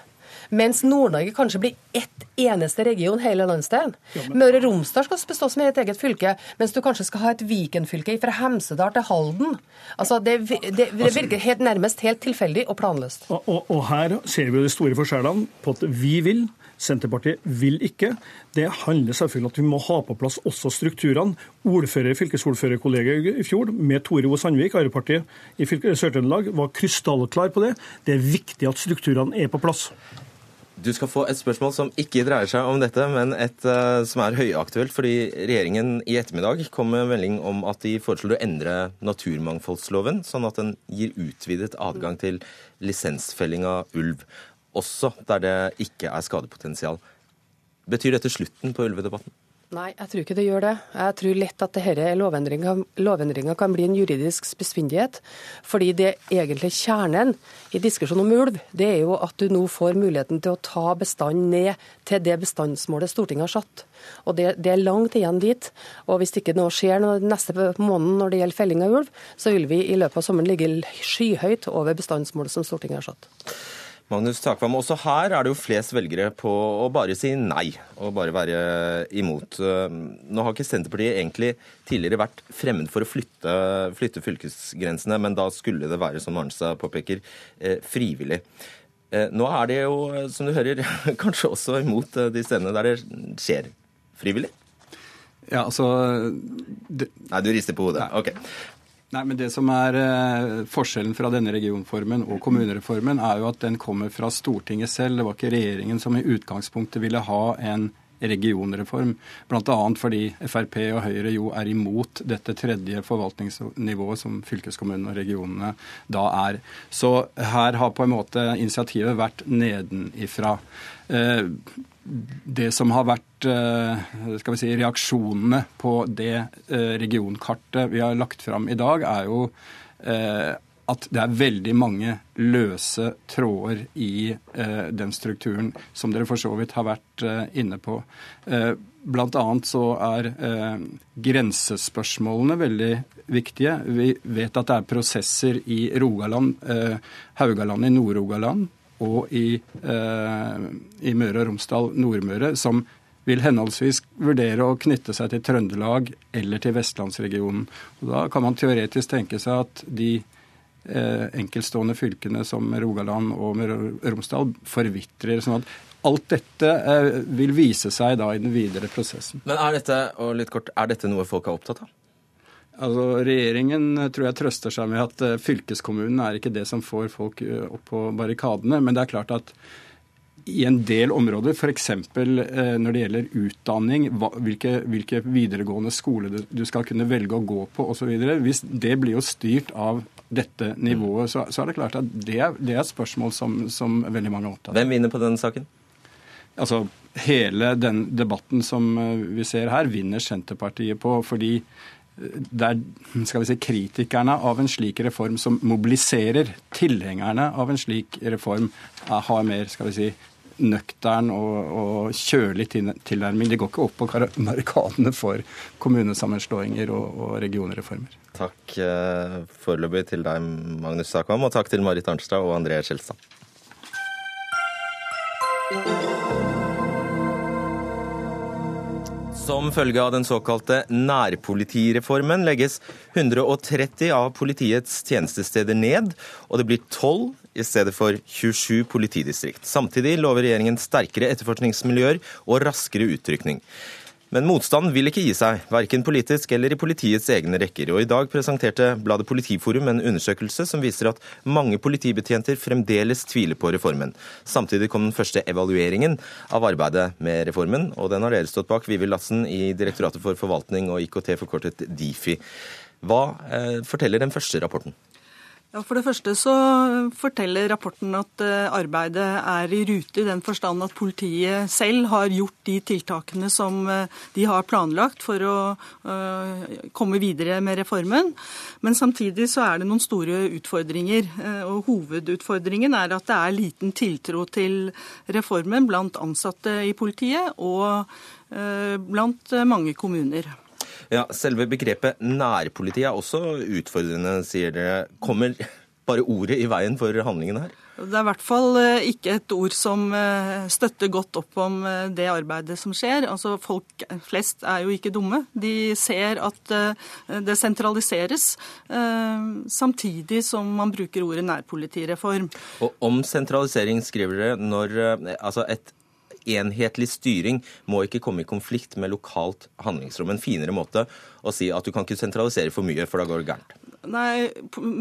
Mens Nord-Norge kanskje blir ett eneste region hele landsdelen. Møre og Romsdal skal bestå som et eget fylke, mens du kanskje skal ha et Viken-fylke fra Hemsedal til Halden. Altså, det, det, det Altså- virker helt, nærmest helt tilfeldig og planløst. Og, og, og her ser vi jo de store forskjellene på at vi vil. Senterpartiet vil ikke. Det handler selvfølgelig om at vi må ha på plass også strukturene. Ordfører, Fylkesordførerkollegiet i fjor, med Tore O. Sandvik, Arbeiderpartiet i Sør-Trøndelag, var krystallklar på det. Det er viktig at strukturene er på plass. Du skal få et spørsmål som ikke dreier seg om dette, men et uh, som er høyaktuelt. Fordi regjeringen i ettermiddag kom med melding om at de foreslår å endre naturmangfoldsloven, sånn at den gir utvidet adgang til lisensfelling av ulv også der det ikke er skadepotensial. Betyr dette slutten på ulvedebatten? Nei, jeg tror ikke det gjør det. Jeg tror lett at dette lovendringa, lovendringa kan bli en juridisk spissfindighet. Fordi det egentlig kjernen i diskusjonen om ulv, det er jo at du nå får muligheten til å ta bestanden ned til det bestandsmålet Stortinget har satt. Og det, det er langt igjen dit. Og hvis ikke noe skjer neste måned når det gjelder felling av ulv, så vil vi i løpet av sommeren ligge skyhøyt over bestandsmålet som Stortinget har satt. Magnus Takvam, også her er det jo flest velgere på å bare si nei og bare være imot. Nå har ikke Senterpartiet egentlig tidligere vært fremmed for å flytte, flytte fylkesgrensene, men da skulle det være, som Arnstad påpeker, eh, frivillig. Eh, nå er det jo, som du hører, kanskje også imot de stedene der det skjer frivillig? Ja, altså det... Nei, du rister på hodet. Ok. Nei, men Det som er eh, forskjellen fra denne regionformen og kommunereformen, er jo at den kommer fra Stortinget selv. Det var ikke regjeringen som i utgangspunktet ville ha en regionreform. Bl.a. fordi Frp og Høyre jo er imot dette tredje forvaltningsnivået som fylkeskommunene og regionene da er. Så her har på en måte initiativet vært nedenifra. Eh, det som har vært skal vi si, reaksjonene på det regionkartet vi har lagt fram i dag, er jo at det er veldig mange løse tråder i den strukturen, som dere for så vidt har vært inne på. Blant annet så er grensespørsmålene veldig viktige. Vi vet at det er prosesser i Rogaland, Haugaland i Nord-Rogaland, og i, eh, i Møre og Romsdal, Nordmøre, som vil henholdsvis vurdere å knytte seg til Trøndelag eller til vestlandsregionen. Og Da kan man teoretisk tenke seg at de eh, enkeltstående fylkene som Rogaland og Møre og Romsdal forvitrer. sånn Alt dette eh, vil vise seg da i den videre prosessen. Men er dette, og litt kort, er dette noe folk er opptatt av? Altså, Regjeringen tror jeg trøster seg med at fylkeskommunen er ikke det som får folk opp på barrikadene. Men det er klart at i en del områder, f.eks. når det gjelder utdanning, hvilke, hvilke videregående skole du skal kunne velge å gå på osv., hvis det blir jo styrt av dette nivået, så, så er det klart at det er, det er et spørsmål som, som veldig mange er opptatt av. Hvem vinner på den saken? Altså, Hele den debatten som vi ser her, vinner Senterpartiet på. fordi det er skal vi si, kritikerne av en slik reform som mobiliserer. Tilhengerne av en slik reform har mer skal vi si, nøktern og, og kjølig tilnærming. De går ikke opp på barrikadene for kommunesammenslåinger og, og regionreformer. Takk foreløpig til deg, Magnus Sakvam, og takk til Marit Arnstad og André Skjelstad. Som følge av den såkalte nærpolitireformen legges 130 av politiets tjenestesteder ned, og det blir 12 i stedet for 27 politidistrikt. Samtidig lover regjeringen sterkere etterforskningsmiljøer og raskere utrykning. Men motstanden vil ikke gi seg, verken politisk eller i politiets egne rekker. Og I dag presenterte bladet Politiforum en undersøkelse som viser at mange politibetjenter fremdeles tviler på reformen. Samtidig kom den første evalueringen av arbeidet med reformen, og den har dere stått bak, Vivi Lassen i Direktoratet for forvaltning og IKT, forkortet Difi. Hva eh, forteller den første rapporten? Ja, For det første så forteller rapporten at arbeidet er i rute i den forstand at politiet selv har gjort de tiltakene som de har planlagt for å komme videre med reformen. Men samtidig så er det noen store utfordringer. Og hovedutfordringen er at det er liten tiltro til reformen blant ansatte i politiet og blant mange kommuner. Ja, Selve begrepet nærpoliti er også utfordrende, sier dere. Kommer bare ordet i veien for handlingen her? Det er i hvert fall eh, ikke et ord som eh, støtter godt opp om eh, det arbeidet som skjer. Altså Folk flest er jo ikke dumme. De ser at det sentraliseres, samtidig som man bruker ordet nærpolitireform. Og om sentralisering skriver dere når altså et enhetlig styring må ikke komme i konflikt med lokalt handlingsrom. En finere måte å si at du kan ikke sentralisere for mye, for da går det gærent. Nei,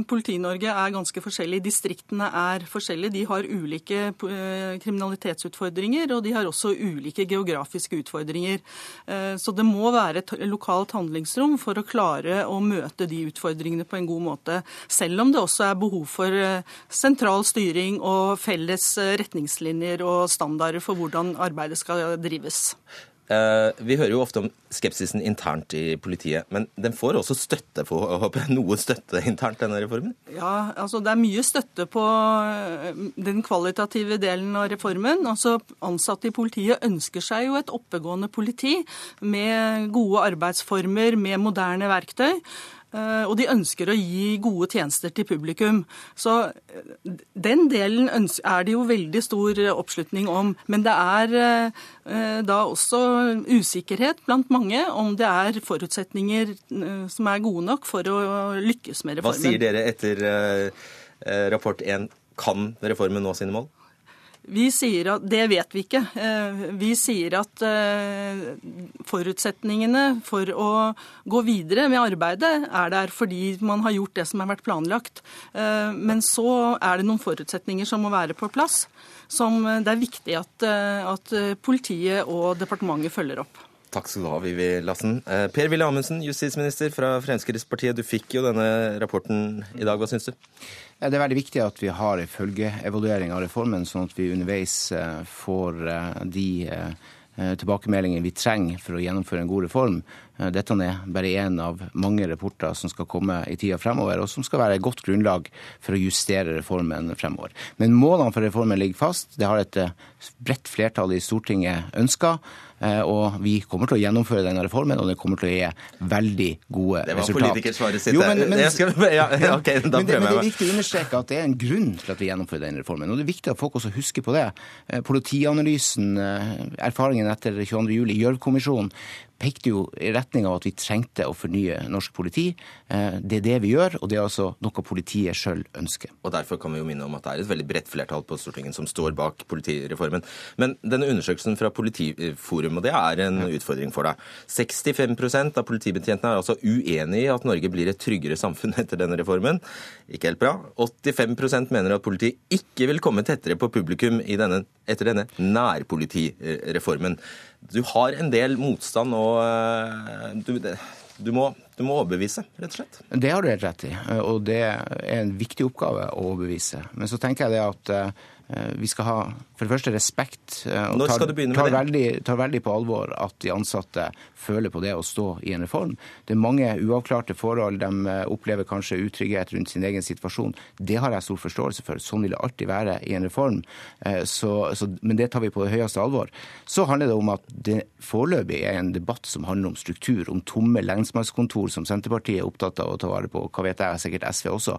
Politi-Norge er ganske forskjellig. Distriktene er forskjellige. De har ulike eh, kriminalitetsutfordringer, og de har også ulike geografiske utfordringer. Eh, så det må være et lokalt handlingsrom for å klare å møte de utfordringene på en god måte. Selv om det også er behov for eh, sentral styring og felles retningslinjer og standarder for hvordan arbeidet skal drives. Eh, vi hører jo ofte om skepsisen internt i politiet, men den får også støtte, for, håper noe støtte internt, denne reformen? Ja, altså det er mye støtte på eh, den kvalitative delen av reformen. Altså Ansatte i politiet ønsker seg jo et oppegående politi med gode arbeidsformer, med moderne verktøy. Eh, og de ønsker å gi gode tjenester til publikum. Så eh, den delen er det jo veldig stor oppslutning om. Men det er eh, da også usikkerhet blant mange om det er forutsetninger som er gode nok for å lykkes med reformen. Hva sier dere etter rapport 1? Kan reformen nå sine mål? Vi sier at Det vet vi ikke. Eh, vi sier at eh, forutsetningene for å gå videre med arbeidet er der fordi man har gjort det som har vært planlagt. Eh, men så er det noen forutsetninger som må være på plass, som det er viktig at, at politiet og departementet følger opp. Takk skal du ha, Vivi Lassen. Per Willy Amundsen, justisminister fra Fremskrittspartiet. Du fikk jo denne rapporten i dag. Hva syns du? Det er veldig viktig at vi har en følgeevaluering av reformen, sånn at vi underveis eh, får eh, de eh, tilbakemeldingene vi trenger for å gjennomføre en god reform. Dette er bare én av mange rapporter som skal komme i tida fremover, og som skal være et godt grunnlag for å justere reformen fremover. Men målene for reformen ligger fast. Det har et bredt flertall i Stortinget ønska. Eh, og vi kommer til å gjennomføre denne reformen, og det kommer til å gi veldig gode resultat. Det var politikersvaret sitt. Jo, men, men, skal, ja, okay, men, det, men, det, er viktig å understreke at det er en grunn til at vi gjennomfører denne reformen. Og det er viktig at folk også husker på det. Eh, politianalysen, eh, erfaringen etter 22.07, Gjørv-kommisjonen, pekte jo i retning av at vi trengte å fornye norsk politi. Eh, det er det vi gjør, og det er altså noe politiet sjøl ønsker. Og Derfor kan vi jo minne om at det er et veldig bredt flertall på Stortinget som står bak politireformen. Men denne undersøkelsen fra Politiforum, og det er en utfordring for deg. 65% av politibetjentene er altså uenig i at Norge blir et tryggere samfunn etter denne reformen. Ikke helt bra. 85% mener at politiet ikke vil komme tettere på publikum i denne, etter denne nærpolitireformen. Du har en del motstand, og eh, du, du, må, du, må, overbevise, rett og slett? Det har du helt rett i, og det er en viktig oppgave å overbevise. Men så tenker jeg det at eh, vi skal ha for det første respekt. Eh, og tar, tar? Veldig, tar veldig på alvor at de ansatte føler på det å stå i en reform. Det er mange uavklarte forhold. De eh, opplever kanskje utrygghet rundt sin egen situasjon. Det har jeg stor forståelse for. Sånn vil det alltid være i en reform. Eh, så, så, men det tar vi på det høyeste alvor. Så handler det om at det foreløpig er en debatt som handler om struktur, om tomme lensmannskontor, som Senterpartiet er opptatt av å ta vare på. Hva vet jeg, sikkert SV også.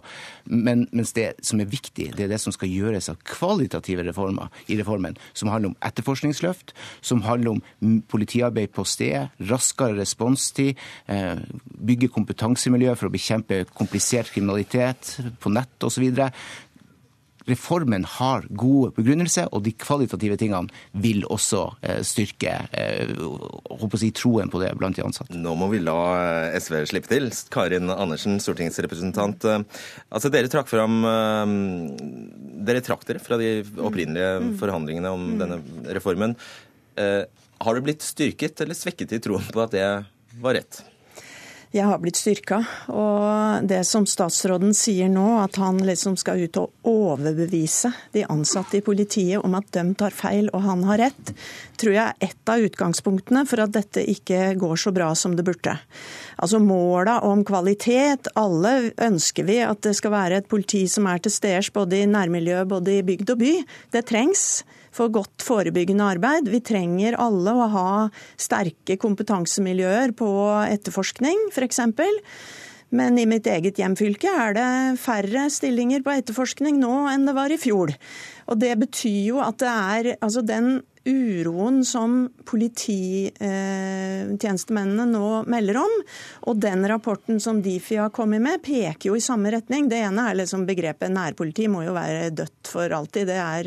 Men, mens det som er viktig, det er det som skal gjøres av kvalitative reformer i reformen, som handler om etterforskningsløft, som handler om politiarbeid på stedet, raskere responstid, eh, bygge kompetansemiljø for å bekjempe komplisert kriminalitet på nett osv. Reformen har gode begrunnelser, og de kvalitative tingene vil også eh, styrke eh, si, troen på det blant de ansatte. Nå må vi la eh, SV slippe til. Karin Andersen, stortingsrepresentant. Altså, dere trakk fram Dere trakk dere fra de opprinnelige mm. forhandlingene om mm. denne reformen. Har det blitt styrket eller svekket i troen på at det var rett? Jeg har blitt styrka. Og det som statsråden sier nå, at han liksom skal ut og overbevise de ansatte i politiet om at de tar feil og han har rett, tror jeg er ett av utgangspunktene for at dette ikke går så bra som det burde. Altså Måla om kvalitet, alle ønsker vi at det skal være et politi som er til stede både i nærmiljøet, både i bygd og by. Det trengs for godt forebyggende arbeid. Vi trenger alle å ha sterke kompetansemiljøer på etterforskning, f.eks. Men i mitt eget hjemfylke er det færre stillinger på etterforskning nå enn det var i fjor. Og det betyr jo at det er altså den uroen som polititjenestemennene nå melder om, og den rapporten som Difi har kommet med, peker jo i samme retning. Det ene er liksom begrepet nærpoliti må jo være dødt for alltid. Det er,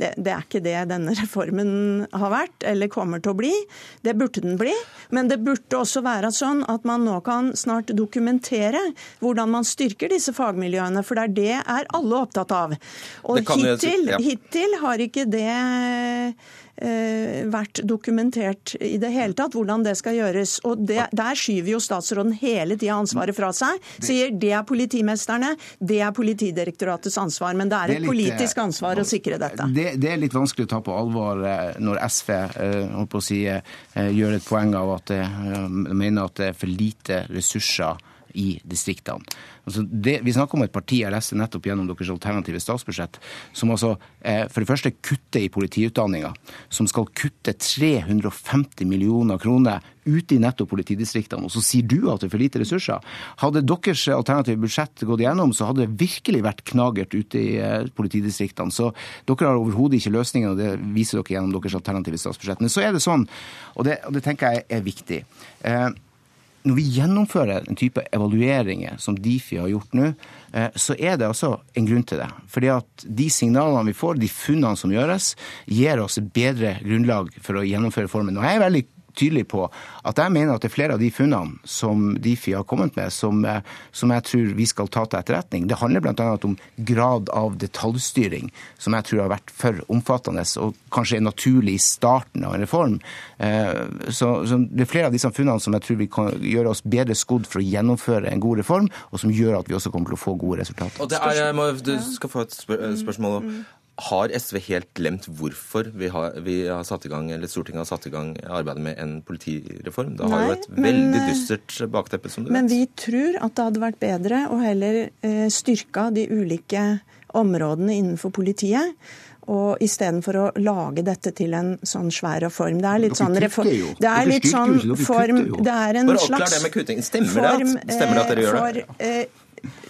det, det er ikke det denne reformen har vært, eller kommer til å bli. Det burde den bli. Men det burde også være sånn at man nå kan snart dokumentere hvordan man styrker disse fagmiljøene, for det er det er alle opptatt av. Og hittil, ja. hittil har ikke det vært dokumentert i det hele tatt hvordan det skal gjøres. Og det, Der skyver jo statsråden hele tida ansvaret fra seg. Sier det er politimesterne, det er Politidirektoratets ansvar. Men det er et politisk ansvar å sikre dette. Det, det, er litt vanskelig å ta på alvor når SV holdt på å si, gjør et poeng av at de mener at det er for lite ressurser i distriktene. Altså det, vi snakker om et parti jeg leste nettopp gjennom deres alternative statsbudsjett, som altså eh, for det første kutter i politiutdanninga, som skal kutte 350 millioner kroner ute i nettopp politidistriktene. Og så sier du at det er for lite ressurser. Hadde deres alternative budsjett gått igjennom, så hadde det virkelig vært knagert ute i eh, politidistriktene. Så dere har overhodet ikke løsningen, og det viser dere gjennom deres alternative statsbudsjett. Men så er det sånn, og det, og det tenker jeg er viktig. Eh, når vi gjennomfører en type evalueringer som Difi har gjort nå, så er det altså en grunn til det. Fordi at de signalene vi får, de funnene som gjøres, gir oss bedre grunnlag for å gjennomføre formen. Og jeg er veldig tydelig på at jeg mener at det er flere av de funnene som Difi har kommet med, som, eh, som jeg tror vi skal ta til etterretning. Det handler bl.a. om grad av detaljstyring, som jeg tror har vært for omfattende og kanskje er naturlig i starten av en reform. Eh, så, så Det er flere av disse funnene som jeg tror vi kan gjøre oss bedre skodd for å gjennomføre en god reform, og som gjør at vi også kommer til å få gode resultater. Og det er, jeg må, Du skal få et spørsmål. Mm, mm. Har SV helt glemt hvorfor vi har, vi har, satt i gang, eller Stortinget har satt i gang arbeidet med en politireform? Det har Nei, jo et veldig men, eh, dystert bakteppe, som du men vet. Men vi tror at det hadde vært bedre å heller eh, styrka de ulike områdene innenfor politiet. Og istedenfor å lage dette til en sånn svær reform. Det er litt sånn reform Det er litt sånn form Det er en slags form, det, at, stemmer det at dere gjør det? For,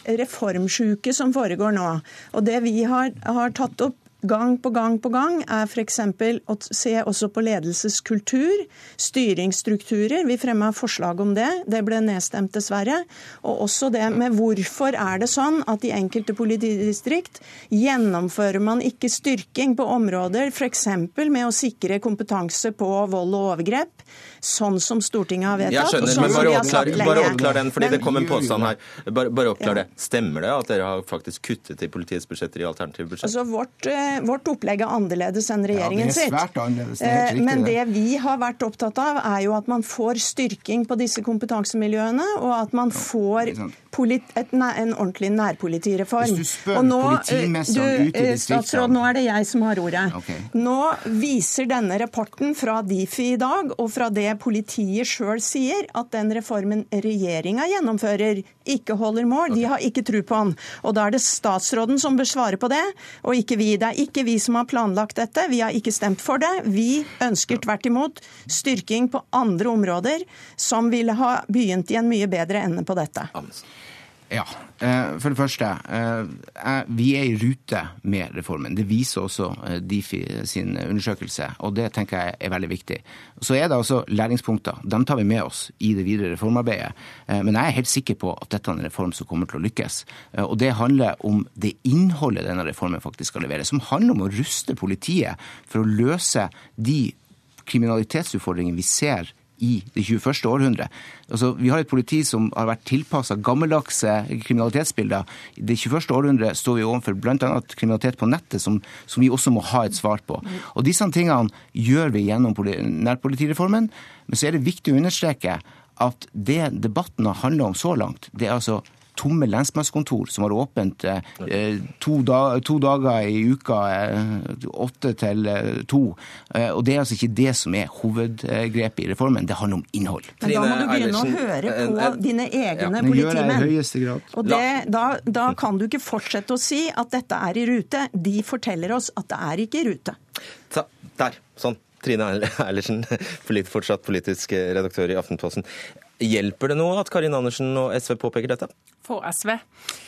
reformsjuke som foregår nå. Og det vi har, har tatt opp gang på gang på gang, er f.eks. å se også på ledelseskultur, styringsstrukturer. Vi fremma forslag om det. Det ble nedstemt, dessverre. Og også det med hvorfor er det sånn at i enkelte politidistrikt gjennomfører man ikke styrking på områder, f.eks. med å sikre kompetanse på vold og overgrep sånn som Stortinget har vedtatt. Jeg skjønner, sånn men bare oppklar, bare oppklar, den, fordi men, det kom en påstand her. Bare, bare oppklar ja. det. Stemmer det at dere har faktisk kuttet i politiets budsjetter i alternative budsjett? Altså, vårt, uh, vårt, opplegg er annerledes enn regjeringen sitt. Ja, det er svært annerledes. Det er riktig, men det vi har vært opptatt av, er jo at man får styrking på disse kompetansemiljøene, og at man får en ordentlig nærpolitireform. Hvis du spør nå, politimesteren ut i eh, distriktene Statsråd, nå er det jeg som har ordet. Okay. Nå viser denne rapporten fra Difi i dag, og fra det politiet sjøl sier, at den reformen regjeringa gjennomfører, ikke holder mål. De har ikke tro på den. Og da er det statsråden som bør svare på det, og ikke vi. Det er ikke vi som har planlagt dette. Vi har ikke stemt for det. Vi ønsker tvert imot styrking på andre områder som ville ha begynt i en mye bedre ende på dette. Ja. Eh, for det første, eh, vi er i rute med reformen. Det viser også eh, Difi sin undersøkelse, og det tenker jeg er veldig viktig. Så er det altså læringspunkter. Dem tar vi med oss i det videre reformarbeidet. Men jeg er helt sikker på at dette er en reform som kommer til å lykkes. Og det handler om det innholdet denne reformen faktisk skal levere, som handler om å ruste politiet for å løse de kriminalitetsutfordringene vi ser i det 21. århundre. Altså, vi har et politi som har vært tilpassa gammeldagse kriminalitetsbilder. I det 21. århundre står vi overfor bl.a. kriminalitet på nettet, som, som, vi også må ha et svar på. Og Disse tingene gjør vi gjennom nærpolitireformen. Men så er det viktig å understreke at det debatten har handla om så langt, det er altså tomme lensmannskontor som har åpent eh, to, da, to, dager i uka, eh, åtte til eh, to. Eh, og Det er altså ikke det som er hovedgrepet i reformen, det handler om innhold. Men Da må du begynne å høre på dine egne ja. politimenn. Og det, da, da kan du ikke fortsette å si at dette er i rute. De forteller oss at det er ikke i rute. Ta, der, sånn. Trine Eilertsen, fortsatt politisk redaktør i Aftenposten. Hjelper det noe at Karin Andersen og SV påpeker dette? For SV.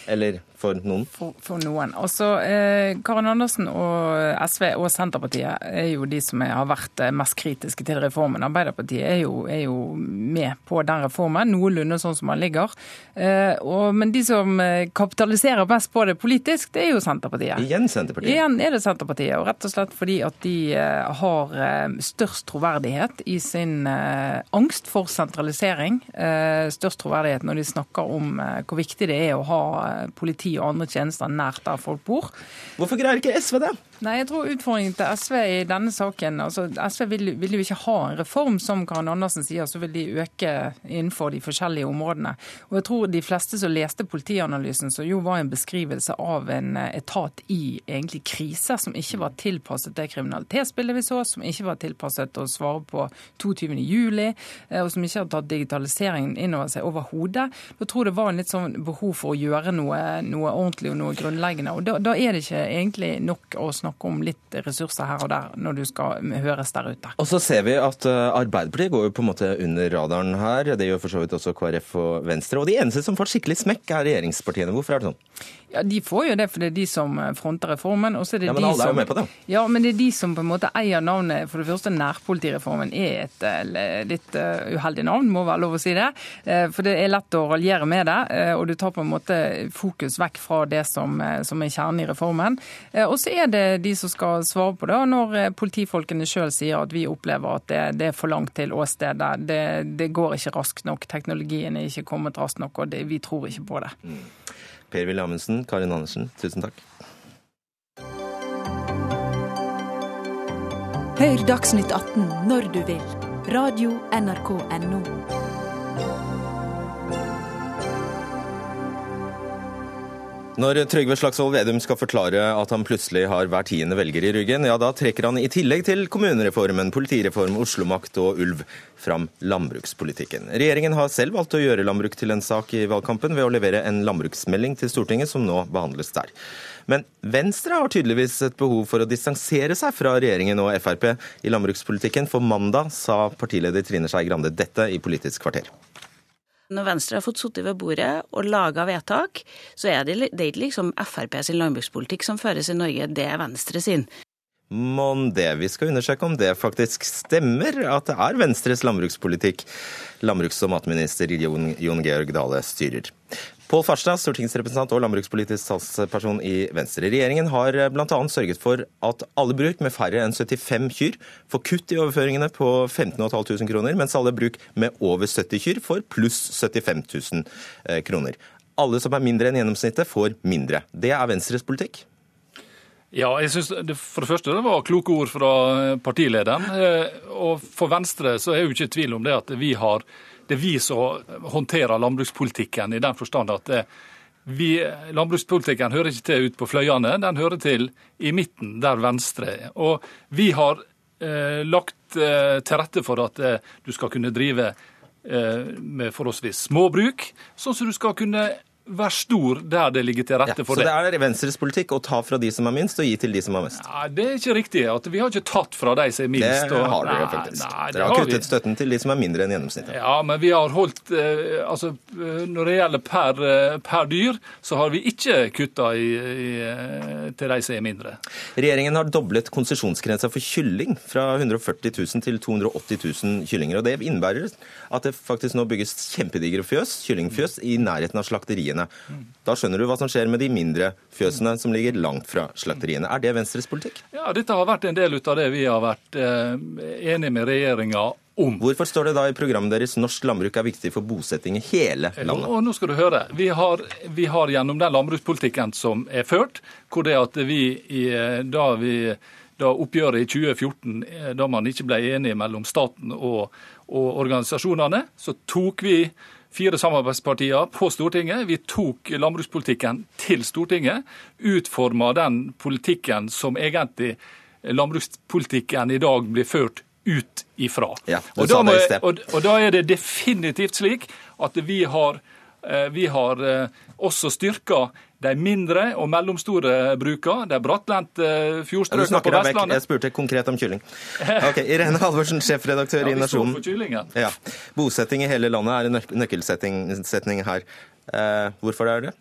Eller for noen? For, for noen. Også, eh, Karin Andersen og SV og Senterpartiet er jo de som har vært eh, mest kritiske til reformen. Arbeiderpartiet er jo, er jo med på den reformen, noenlunde sånn som den ligger. Eh, og, men de som eh, kapitaliserer best på det politisk, det er jo Senterpartiet. Igjen Senterpartiet? Igjen er det Senterpartiet. Og rett og slett fordi at de eh, har eh, størst troverdighet i sin angst for sentralisering. Størst troverdighet når de snakker om hvor viktig det er å ha politi og andre tjenester nært der folk bor. Hvorfor greier ikke SV det? Nei, jeg tror Utfordringen til SV i denne saken altså SV vil, vil, jo ikke ha en reform, som Karin Andersen sier, så vil de øke innenfor de forskjellige områdene. Og jeg tror de fleste som leste politianalysen, som jo var en beskrivelse av en etat i egentlig krise, som ikke var tilpasset det kriminalitetsbildet vi så, som ikke var tilpasset å svare på 22. juli, eh, og som ikke har tatt digitaliseringen inn over seg overhodet. Jeg tror det var en litt sånn behov for å gjøre noe, noe ordentlig og noe grunnleggende. Og da, da er det ikke egentlig nok å snakke snakke om litt ressurser her og der når du skal høres der ute. Og så ser vi at eh, Arbeiderpartiet går jo på en måte under radaren her. Det gjør for så vidt også KrF og Venstre. Og de eneste som får skikkelig smekk, er regjeringspartiene. Hvorfor er det sånn? Ja, De får jo det, for det er de som eh, fronter reformen. og så er det ja, Men de alle som, er jo med på det. Ja, men det er de som på en måte eier navnet. For det første, nærpolitireformen er et eh, litt uheldig navn, må være lov å si det. For det er lett å raljere med det, og du tar på en måte fokus vekk fra det som, som er kjernen i reformen. Og så er det de som skal svare på det. Og når politifolkene sjøl sier at vi opplever at det, det er for langt til åstedet, det, det, går ikke raskt nok, teknologien er ikke kommet raskt nok, og det, vi tror ikke på det. Mm. Per-Willy Amundsen, Karin Andersen, tusen takk. Hør Dagsnytt 18 når du vil. Radio NRK Radio.nrk.no. Når Trygve Slagsvold Vedum skal forklare at han plutselig har hver tiende velger i ryggen, ja da trekker han i tillegg til kommunereformen, politireform, Oslo-makt og ulv fram landbrukspolitikken. Regjeringen har selv valgt å gjøre landbruk til en sak i valgkampen ved å levere en landbruksmelding til Stortinget som nå behandles der. Men Venstre har tydeligvis et behov for å distansere seg fra regjeringen og Frp i landbrukspolitikken, for mandag sa partileder Trine Skei Grande dette i Politisk kvarter. Når Venstre har fått sittet ved bordet og laga vedtak, så er det, det er ikke liksom Frp sin landbrukspolitikk som føres i Norge, det er Venstre sin. Mon det. Vi skal undersøke om det faktisk stemmer, at det er Venstres landbrukspolitikk landbruks- og matminister Jon, Jon Georg Dale styrer. Pål Farstad, stortingsrepresentant og landbrukspolitisk talsperson i Venstre. Regjeringen har bl.a. sørget for at alle bruk med færre enn 75 kyr får kutt i overføringene på 15 500 kroner, mens alle bruk med over 70 kyr får pluss 75 000 eh, kroner. Alle som er mindre enn gjennomsnittet, får mindre. Det er Venstres politikk? Ja, jeg synes det, For det første det var kloke ord fra partilederen. Eh, og For Venstre så er jo ikke tvil om det at vi har det er vi som håndterer landbrukspolitikken, i den forstand at eh, vi, landbrukspolitikken hører ikke til ut på fløyene, den hører til i midten, der Venstre er. Og vi har eh, lagt eh, til rette for at eh, du skal kunne drive eh, med forholdsvis små bruk, sånn som du skal kunne Vær stor der det ligger til rette ja, for det. Så det er Venstres politikk å ta fra de som er minst, og gi til de som er mest? Nei, det er ikke riktig. at Vi har ikke tatt fra de som er minst. Det har dere faktisk. Nei, dere har kuttet vi. støtten til de som er mindre enn gjennomsnittet. Ja, men vi har holdt eh, altså, eh, Når det gjelder per, eh, per dyr, så har vi ikke kutta til de som er mindre. Regjeringen har doblet konsesjonsgrensa for kylling fra 140 000 til 280 000 kyllinger. og Det innebærer at det faktisk nå bygges kjempedigre fjøs, kyllingfjøs i nærheten av slakteriet slakteriene. Da skjønner du hva som skjer med de mindre fjøsene som ligger langt fra slakteriene. Er det Venstres politikk? Ja, dette har vært en del av det vi har vært eh, enige med regjeringa om. Hvorfor står det da i programmet deres norsk landbruk er viktig for bosetting i hele landet? Og nå skal du høre. Vi har, vi har gjennom den landbrukspolitikken som er ført, hvor det at vi, da vi da oppgjøret i 2014, eh, da man ikke ble enige mellom staten og, og organisasjonene, så tok vi fire samarbeidspartier på Stortinget. Vi tok landbrukspolitikken til Stortinget. Utforma den politikken som egentlig landbrukspolitikken i dag blir ført ut ifra. Ja, og, da må, og, og da er det definitivt slik at vi har Eh, vi har eh, også styrka de mindre og mellomstore brukene, de brattlendte Ja, fjordstrøkene på. Vestlandet. Jeg spurte konkret om kylling. Ok, Irene Halvorsen, sjefredaktør Ja, i Nasjonen. Ja. Bosetting i hele landet er en nøkkelsetning her. Eh, hvorfor er det?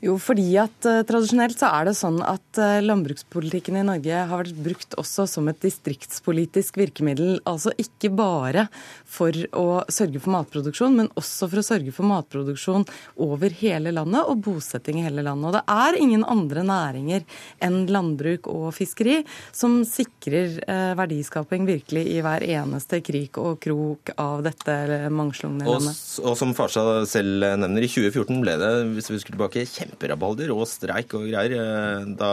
Jo, fordi at uh, tradisjonelt så er det sånn at uh, landbrukspolitikken i Norge har vært brukt også som et distriktspolitisk virkemiddel. Altså ikke bare for å sørge for matproduksjon, men også for å sørge for matproduksjon over hele landet og bosetting i hele landet. Og det er ingen andre næringer enn landbruk og fiskeri som sikrer uh, verdiskaping virkelig i hver eneste krik og krok av dette mangslungne landet. Og, og som Farsa selv nevner, i 2014 ble det hvis vi husker tilbake, kjemperabalder og streik og greier eh, da,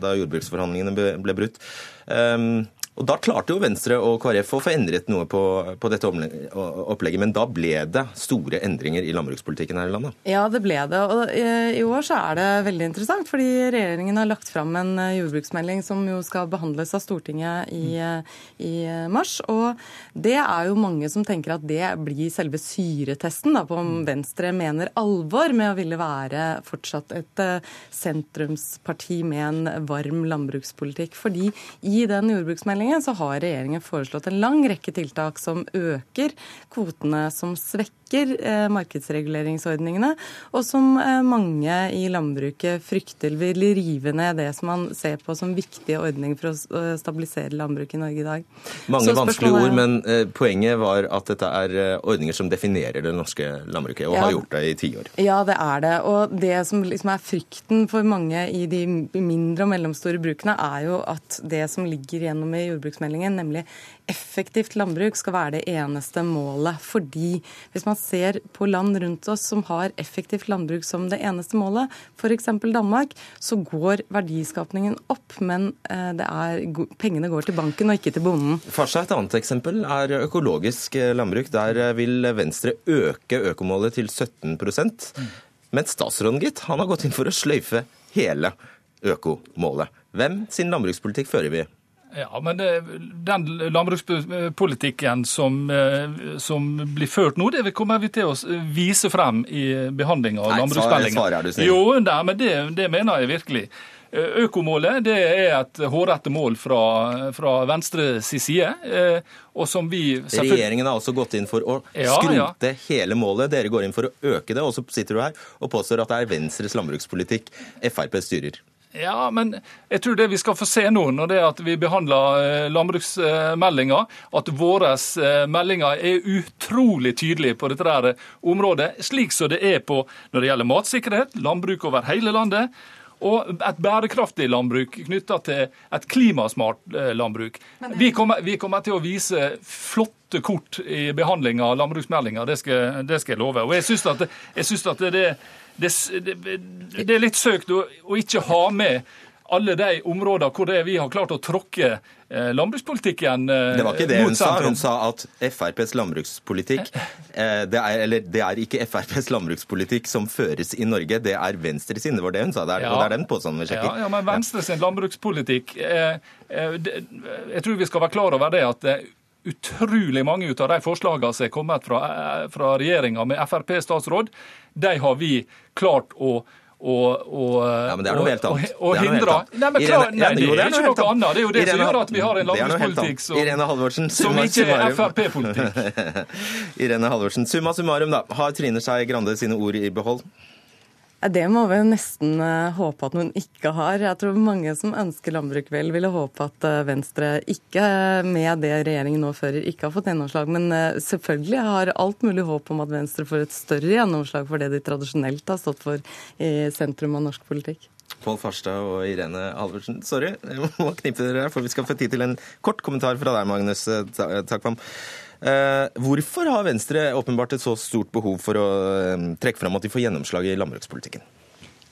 da jordbruksforhandlingene ble brutt. Um, og Da klarte jo Venstre og KrF å få endret noe på, på dette opplegget, men da ble det store endringer i landbrukspolitikken her i landet. Ja, det ble det. Og eh, i år så er det veldig interessant, fordi regjeringen har lagt fram en eh, jordbruksmelding som jo skal behandles av Stortinget i, eh, i mars. Og det er jo mange som tenker at det blir selve syretesten da, på om Venstre mener alvor med å ville være fortsatt et sentrumsparti med en varm landbrukspolitikk. Fordi i den jordbruksmeldingen så har regjeringen foreslått en lang rekke tiltak som øker kvotene, som svekker eh, markedsreguleringsordningene, og som eh, mange i landbruket frykter vil rive ned det som man ser på som viktige ordninger for å stabilisere landbruket i Norge i dag. Mange Så vanskelige ord, men eh, poenget var at dette er eh, ordninger som definerer det norske landbruket, og Ja. har gjort det i tiår. Ja, det er det. Og det som liksom er frykten for mange i de mindre og mellomstore brukene, er jo at det som ligger gjennom i jordbruksmeldingen, nemlig effektivt landbruk, skal være det eneste målet. Fordi hvis man ser på land rundt oss som har effektivt landbruk som det eneste målet, f.eks. Danmark, så går verdiskapningen opp, men eh, er, pengene går til banken og ikke til bonden. Farsa, et annet eksempel er økologisk eh, landbruk. Der eh, vil Venstre øke økomålet til 17% Men statsråden, gitt, han har gått inn for å sløyfe hele økomålet. Hvem sin landbrukspolitikk fører vi? Ja, men det, Den landbrukspolitikken som, eh, som blir ført nå, det kommer vi til å vise frem i behandlinga av landbruksmeldinga. Jo, nei, men det, det mener jeg virkelig. Eh, Økomålet det er et hårrette mål fra, fra Venstre si side, eh, og som vi Regjeringen har også gått inn for å Ja, ja. hele målet. Dere går inn for å øke det, og så sitter du her og påstår at det er Venstres landbrukspolitikk Frp styrer. Ja, men jeg tror det vi skal få se nå, når det er at vi behandler eh, landbruksmeldinga, at våre eh, meldinger er utrolig tydelige på dette der området, slik som det er på når det gjelder matsikkerhet, landbruk over hele landet. Og et bærekraftig landbruk knytta til et klimasmart eh, landbruk. Vi kommer, vi kommer til å vise flotte kort i behandlinga av landbruksmeldinga, det, det skal jeg love. Og jeg syns at, jeg synes at det, det, det, det er litt søkt å, å ikke ha med alle de områdene hvor det er vi har klart å tråkke eh, landbrukspolitikken eh, Det var ikke det hun sa. Hun sa at FrPs landbrukspolitikk eh, det er, Eller det er ikke FrPs landbrukspolitikk som føres i Norge, det er Venstre sin. Det var det hun sa. Det er, Ja. Og det er den påstanden vi Ja, sjekker. ja, men Venstre sin landbrukspolitikk eh, eh, det, Jeg tror vi skal være klar over det at eh, utrolig mange ut av de forslagene som er kommet fra, eh, fra regjeringa med Frp-statsråd, de har vi klart å og, og, Ja, men det er noe helt annet. Og, og Det hindre. Nei, men Irene- nei, det jo, er ikke noe annet. Det er jo det som gjør at vi har en landbrukspolitikk som, Irene som ikke er. Frp-politikk. Irene Halvorsen, summa summarum, da. Har Trine Skei Grande sine ord i behold? Det må vi nesten eh, håpe at noen ikke har. Jeg tror mange som ønsker landbruk vel, ville håpe at eh, Venstre ikke, eh, med det regjeringen nå fører, ikke har fått gjennomslag. Men selvfølgelig har alt mulig håp om at Venstre får et større gjennomslag for det de tradisjonelt har stått for i sentrum av norsk politikk. Pål Farstad og Irene Halvorsen. Sorry, jeg må knippe dere, for vi skal få tid til en kort kommentar fra deg, Magnus Ta- Takvam. Eh, hvorfor har Venstre åpenbart et så stort behov for å eh, trekke fram at de får gjennomslag i landbrukspolitikken?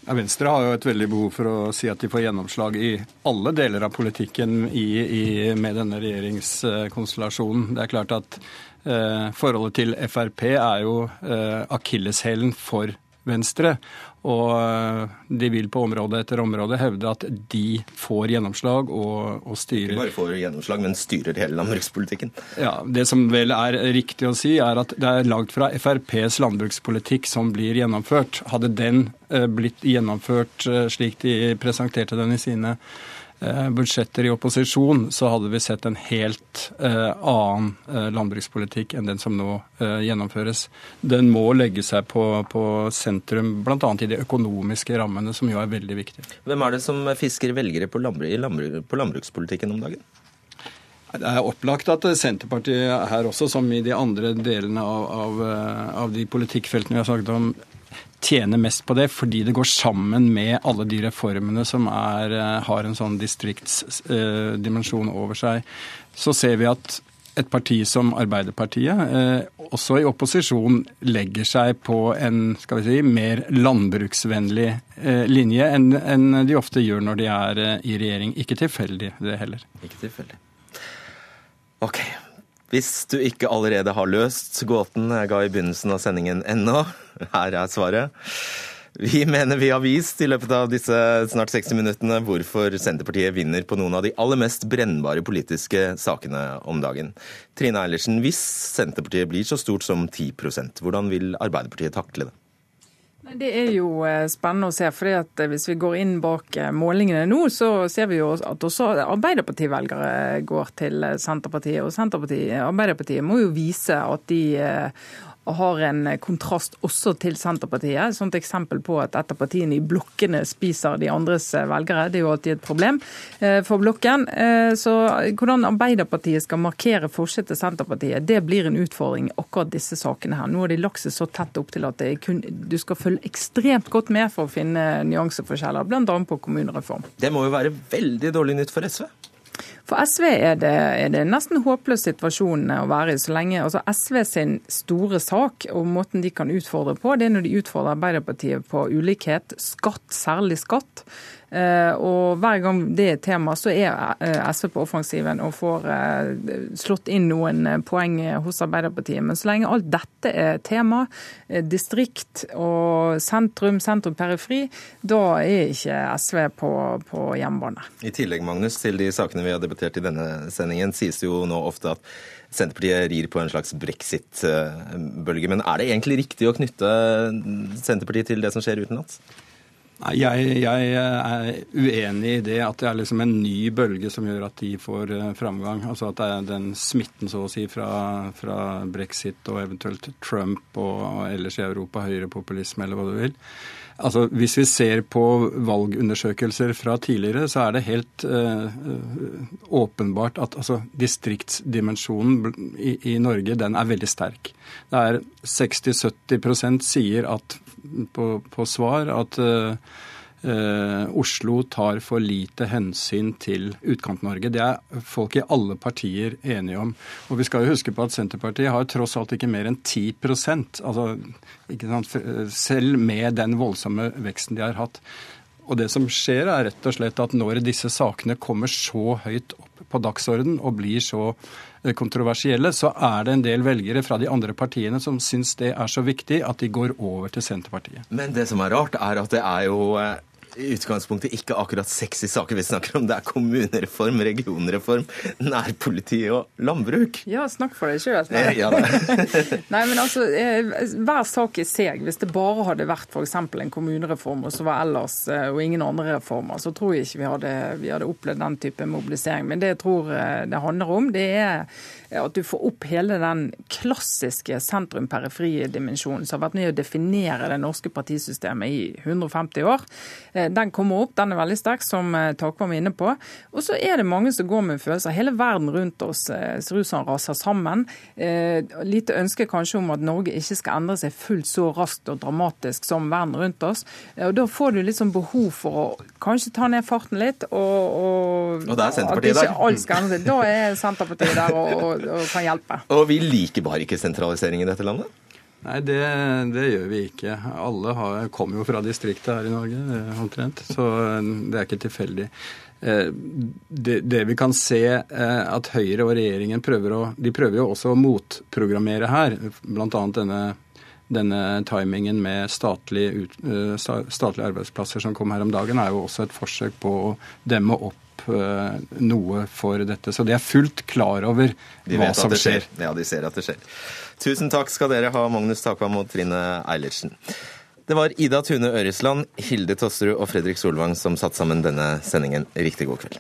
Venstre har jo et veldig behov for å si at de får gjennomslag i alle deler av politikken i, i, med denne regjeringskonstellasjonen. Det er klart at eh, forholdet til Frp er jo eh, akilleshælen for Venstre. Og eh, de vil på område etter område hevde at de får gjennomslag og, og styrer. Ikke bare får gjennomslag, men styrer hele landbrukspolitikken. Ja, Det som vel er riktig å si, er at det er langt fra FrPs landbrukspolitikk som blir gjennomført. Hadde den eh, blitt gjennomført eh, slik de presenterte den i sine budsjetter i opposisjon, så hadde vi sett en helt eh, annen eh, landbrukspolitikk enn den som nå gjennomføres. Den må legge seg på, på sentrum, bl.a. i de økonomiske rammene, som jo er veldig viktige. Hvem er det som fisker velgere på, landbruk, på landbrukspolitikken om dagen? Det er opplagt at Senterpartiet her også, som i de andre delene av, av, av de politikkfeltene vi har snakket om, tjener mest på det, fordi det går sammen med alle de reformene som er, eh, har en sånn distriktsdimensjon over seg. Så ser vi at et parti som Arbeiderpartiet, eh, også i opposisjon, legger seg på en skal vi si, mer landbruksvennlig eh, linje enn de ofte gjør når de er i regjering. Ikke tilfeldig, det heller. Ikke tilfeldig. Ok. Hvis du ikke allerede har løst gåten jeg ga i begynnelsen av sendingen ennå, her er svaret. Vi mener vi har vist i løpet av disse snart 60 minuttene hvorfor Senterpartiet vinner på noen av de aller mest brennbare politiske sakene om dagen. Trine Eilertsen, hvis Senterpartiet blir så stort som 10% hvordan vil Arbeiderpartiet takle det? Det er jo eh, spennende å se. fordi at eh, Hvis vi går inn bak eh, målingene nå, så ser vi jo at også Arbeiderparti-velgere går til Senterpartiet. Og Senterpartiet, Arbeiderpartiet må jo vise at de og har en kontrast også til Senterpartiet. Et sånt eksempel på at et av partiene i blokkene spiser de andres velgere. Det er jo alltid et problem eh, for blokken. Eh, så hvordan Arbeiderpartiet skal markere forskjell til Senterpartiet, det blir en utfordring akkurat disse sakene her. Nå har de lagt seg så tett opp til at kun, du skal følge ekstremt godt med for å finne nyanseforskjeller, bl.a. på kommunereform. Det må jo være veldig dårlig nytt for SV? For SV er det, er det nesten håpløs situasjon å være i. så lenge altså SV sin store sak og måten de kan utfordre på, det er når de utfordrer Arbeiderpartiet på ulikhet, skatt, særlig skatt. Eh, og hver gang det er tema, så er eh, SV på offensiven og får eh, slått inn noen poeng hos Arbeiderpartiet. Men så lenge alt dette er tema, distrikt og sentrum, sentrum-periferi, da er ikke SV på, på hjemmebane. I tillegg, Magnus, til de sakene vi har debattert i denne sendingen, sies det jo nå ofte at Senterpartiet rir på en slags brexit-bølge. Men er det egentlig riktig å knytte Senterpartiet til det som skjer utenlands? Jeg, jeg, er uenig i det at det er liksom en ny bølge som gjør at de får eh, framgang. Altså at det er den smitten så å si fra, fra brexit og eventuelt Trump og, og ellers i Europa, høyrepopulisme eller hva du vil. Altså, Hvis vi ser på valgundersøkelser fra tidligere, så er det helt eh, åpenbart at altså, distriktsdimensjonen i, i, Norge den er veldig sterk. Det er 60-70% sier at på, på svar at Eh, Oslo tar for lite hensyn til Utkant-Norge. Det er folk i alle partier enige om. Og vi skal jo huske på at Senterpartiet har tross alt ikke mer enn 10% sant, Selv med den voldsomme veksten de har hatt. Og det som skjer, er rett og slett at når disse sakene kommer så høyt opp på dagsorden og blir så eh, kontroversielle, så er det en del velgere fra de andre partiene som syns det er så viktig at de går over til Senterpartiet. Men det som er rart, er at det er jo eh, i utgangspunktet ikke akkurat sexy saker vi snakker om. Det er kommunereform, regionreform, nærpoliti og landbruk. Ja, snakk for deg sjøl. Ja, Nei, men altså, eh, hver sak i seg. Hvis det bare hadde vært f.eks. en kommunereform og så var ellers eh, og ingen andre reformer, så tror jeg ikke vi hadde, vi hadde opplevd den type mobilisering. Men det jeg tror eh, det handler om, det er at du får opp hele den klassiske sentrum-periferi-dimensjonen som har vært med å definere det norske partisystemet i 150 år. Eh, den kommer opp, den er veldig sterk, som eh, Takvam var inne på. Og så er det mange som går med følelser. Hele verden rundt oss eh, ser ut som raser sammen. Lite ønske kanskje om at Norge ikke skal endre seg fullt så raskt og dramatisk som verden rundt oss. Og Da får du liksom behov for å kanskje ta ned farten litt. Og, og, og det er Senterpartiet der. Alt skal endre seg. Da er Senterpartiet der og, og, og kan hjelpe. Og vi liker bare ikke sentralisering i dette landet? Nei, det, det, gjør vi ikke. Alle har, kommer jo fra distriktet her i Norge, omtrent. Så eh, det er ikke tilfeldig. Eh, det, det, vi kan se eh, at Høyre og regjeringen prøver å De prøver jo også å motprogrammere her. Bl.a. denne denne timingen med statlige, statlige arbeidsplasser som kom her om dagen, er jo også et forsøk på å demme opp noe for dette. Så de er fullt klar over de hva som skjer. skjer. Ja, de ser at det skjer. Tusen takk skal dere ha, Magnus Takvam og Trine Eilertsen. Det var Ida Tune Øresland, Hilde Tosterud og Fredrik Solvang som satte sammen denne sendingen. Riktig god kveld.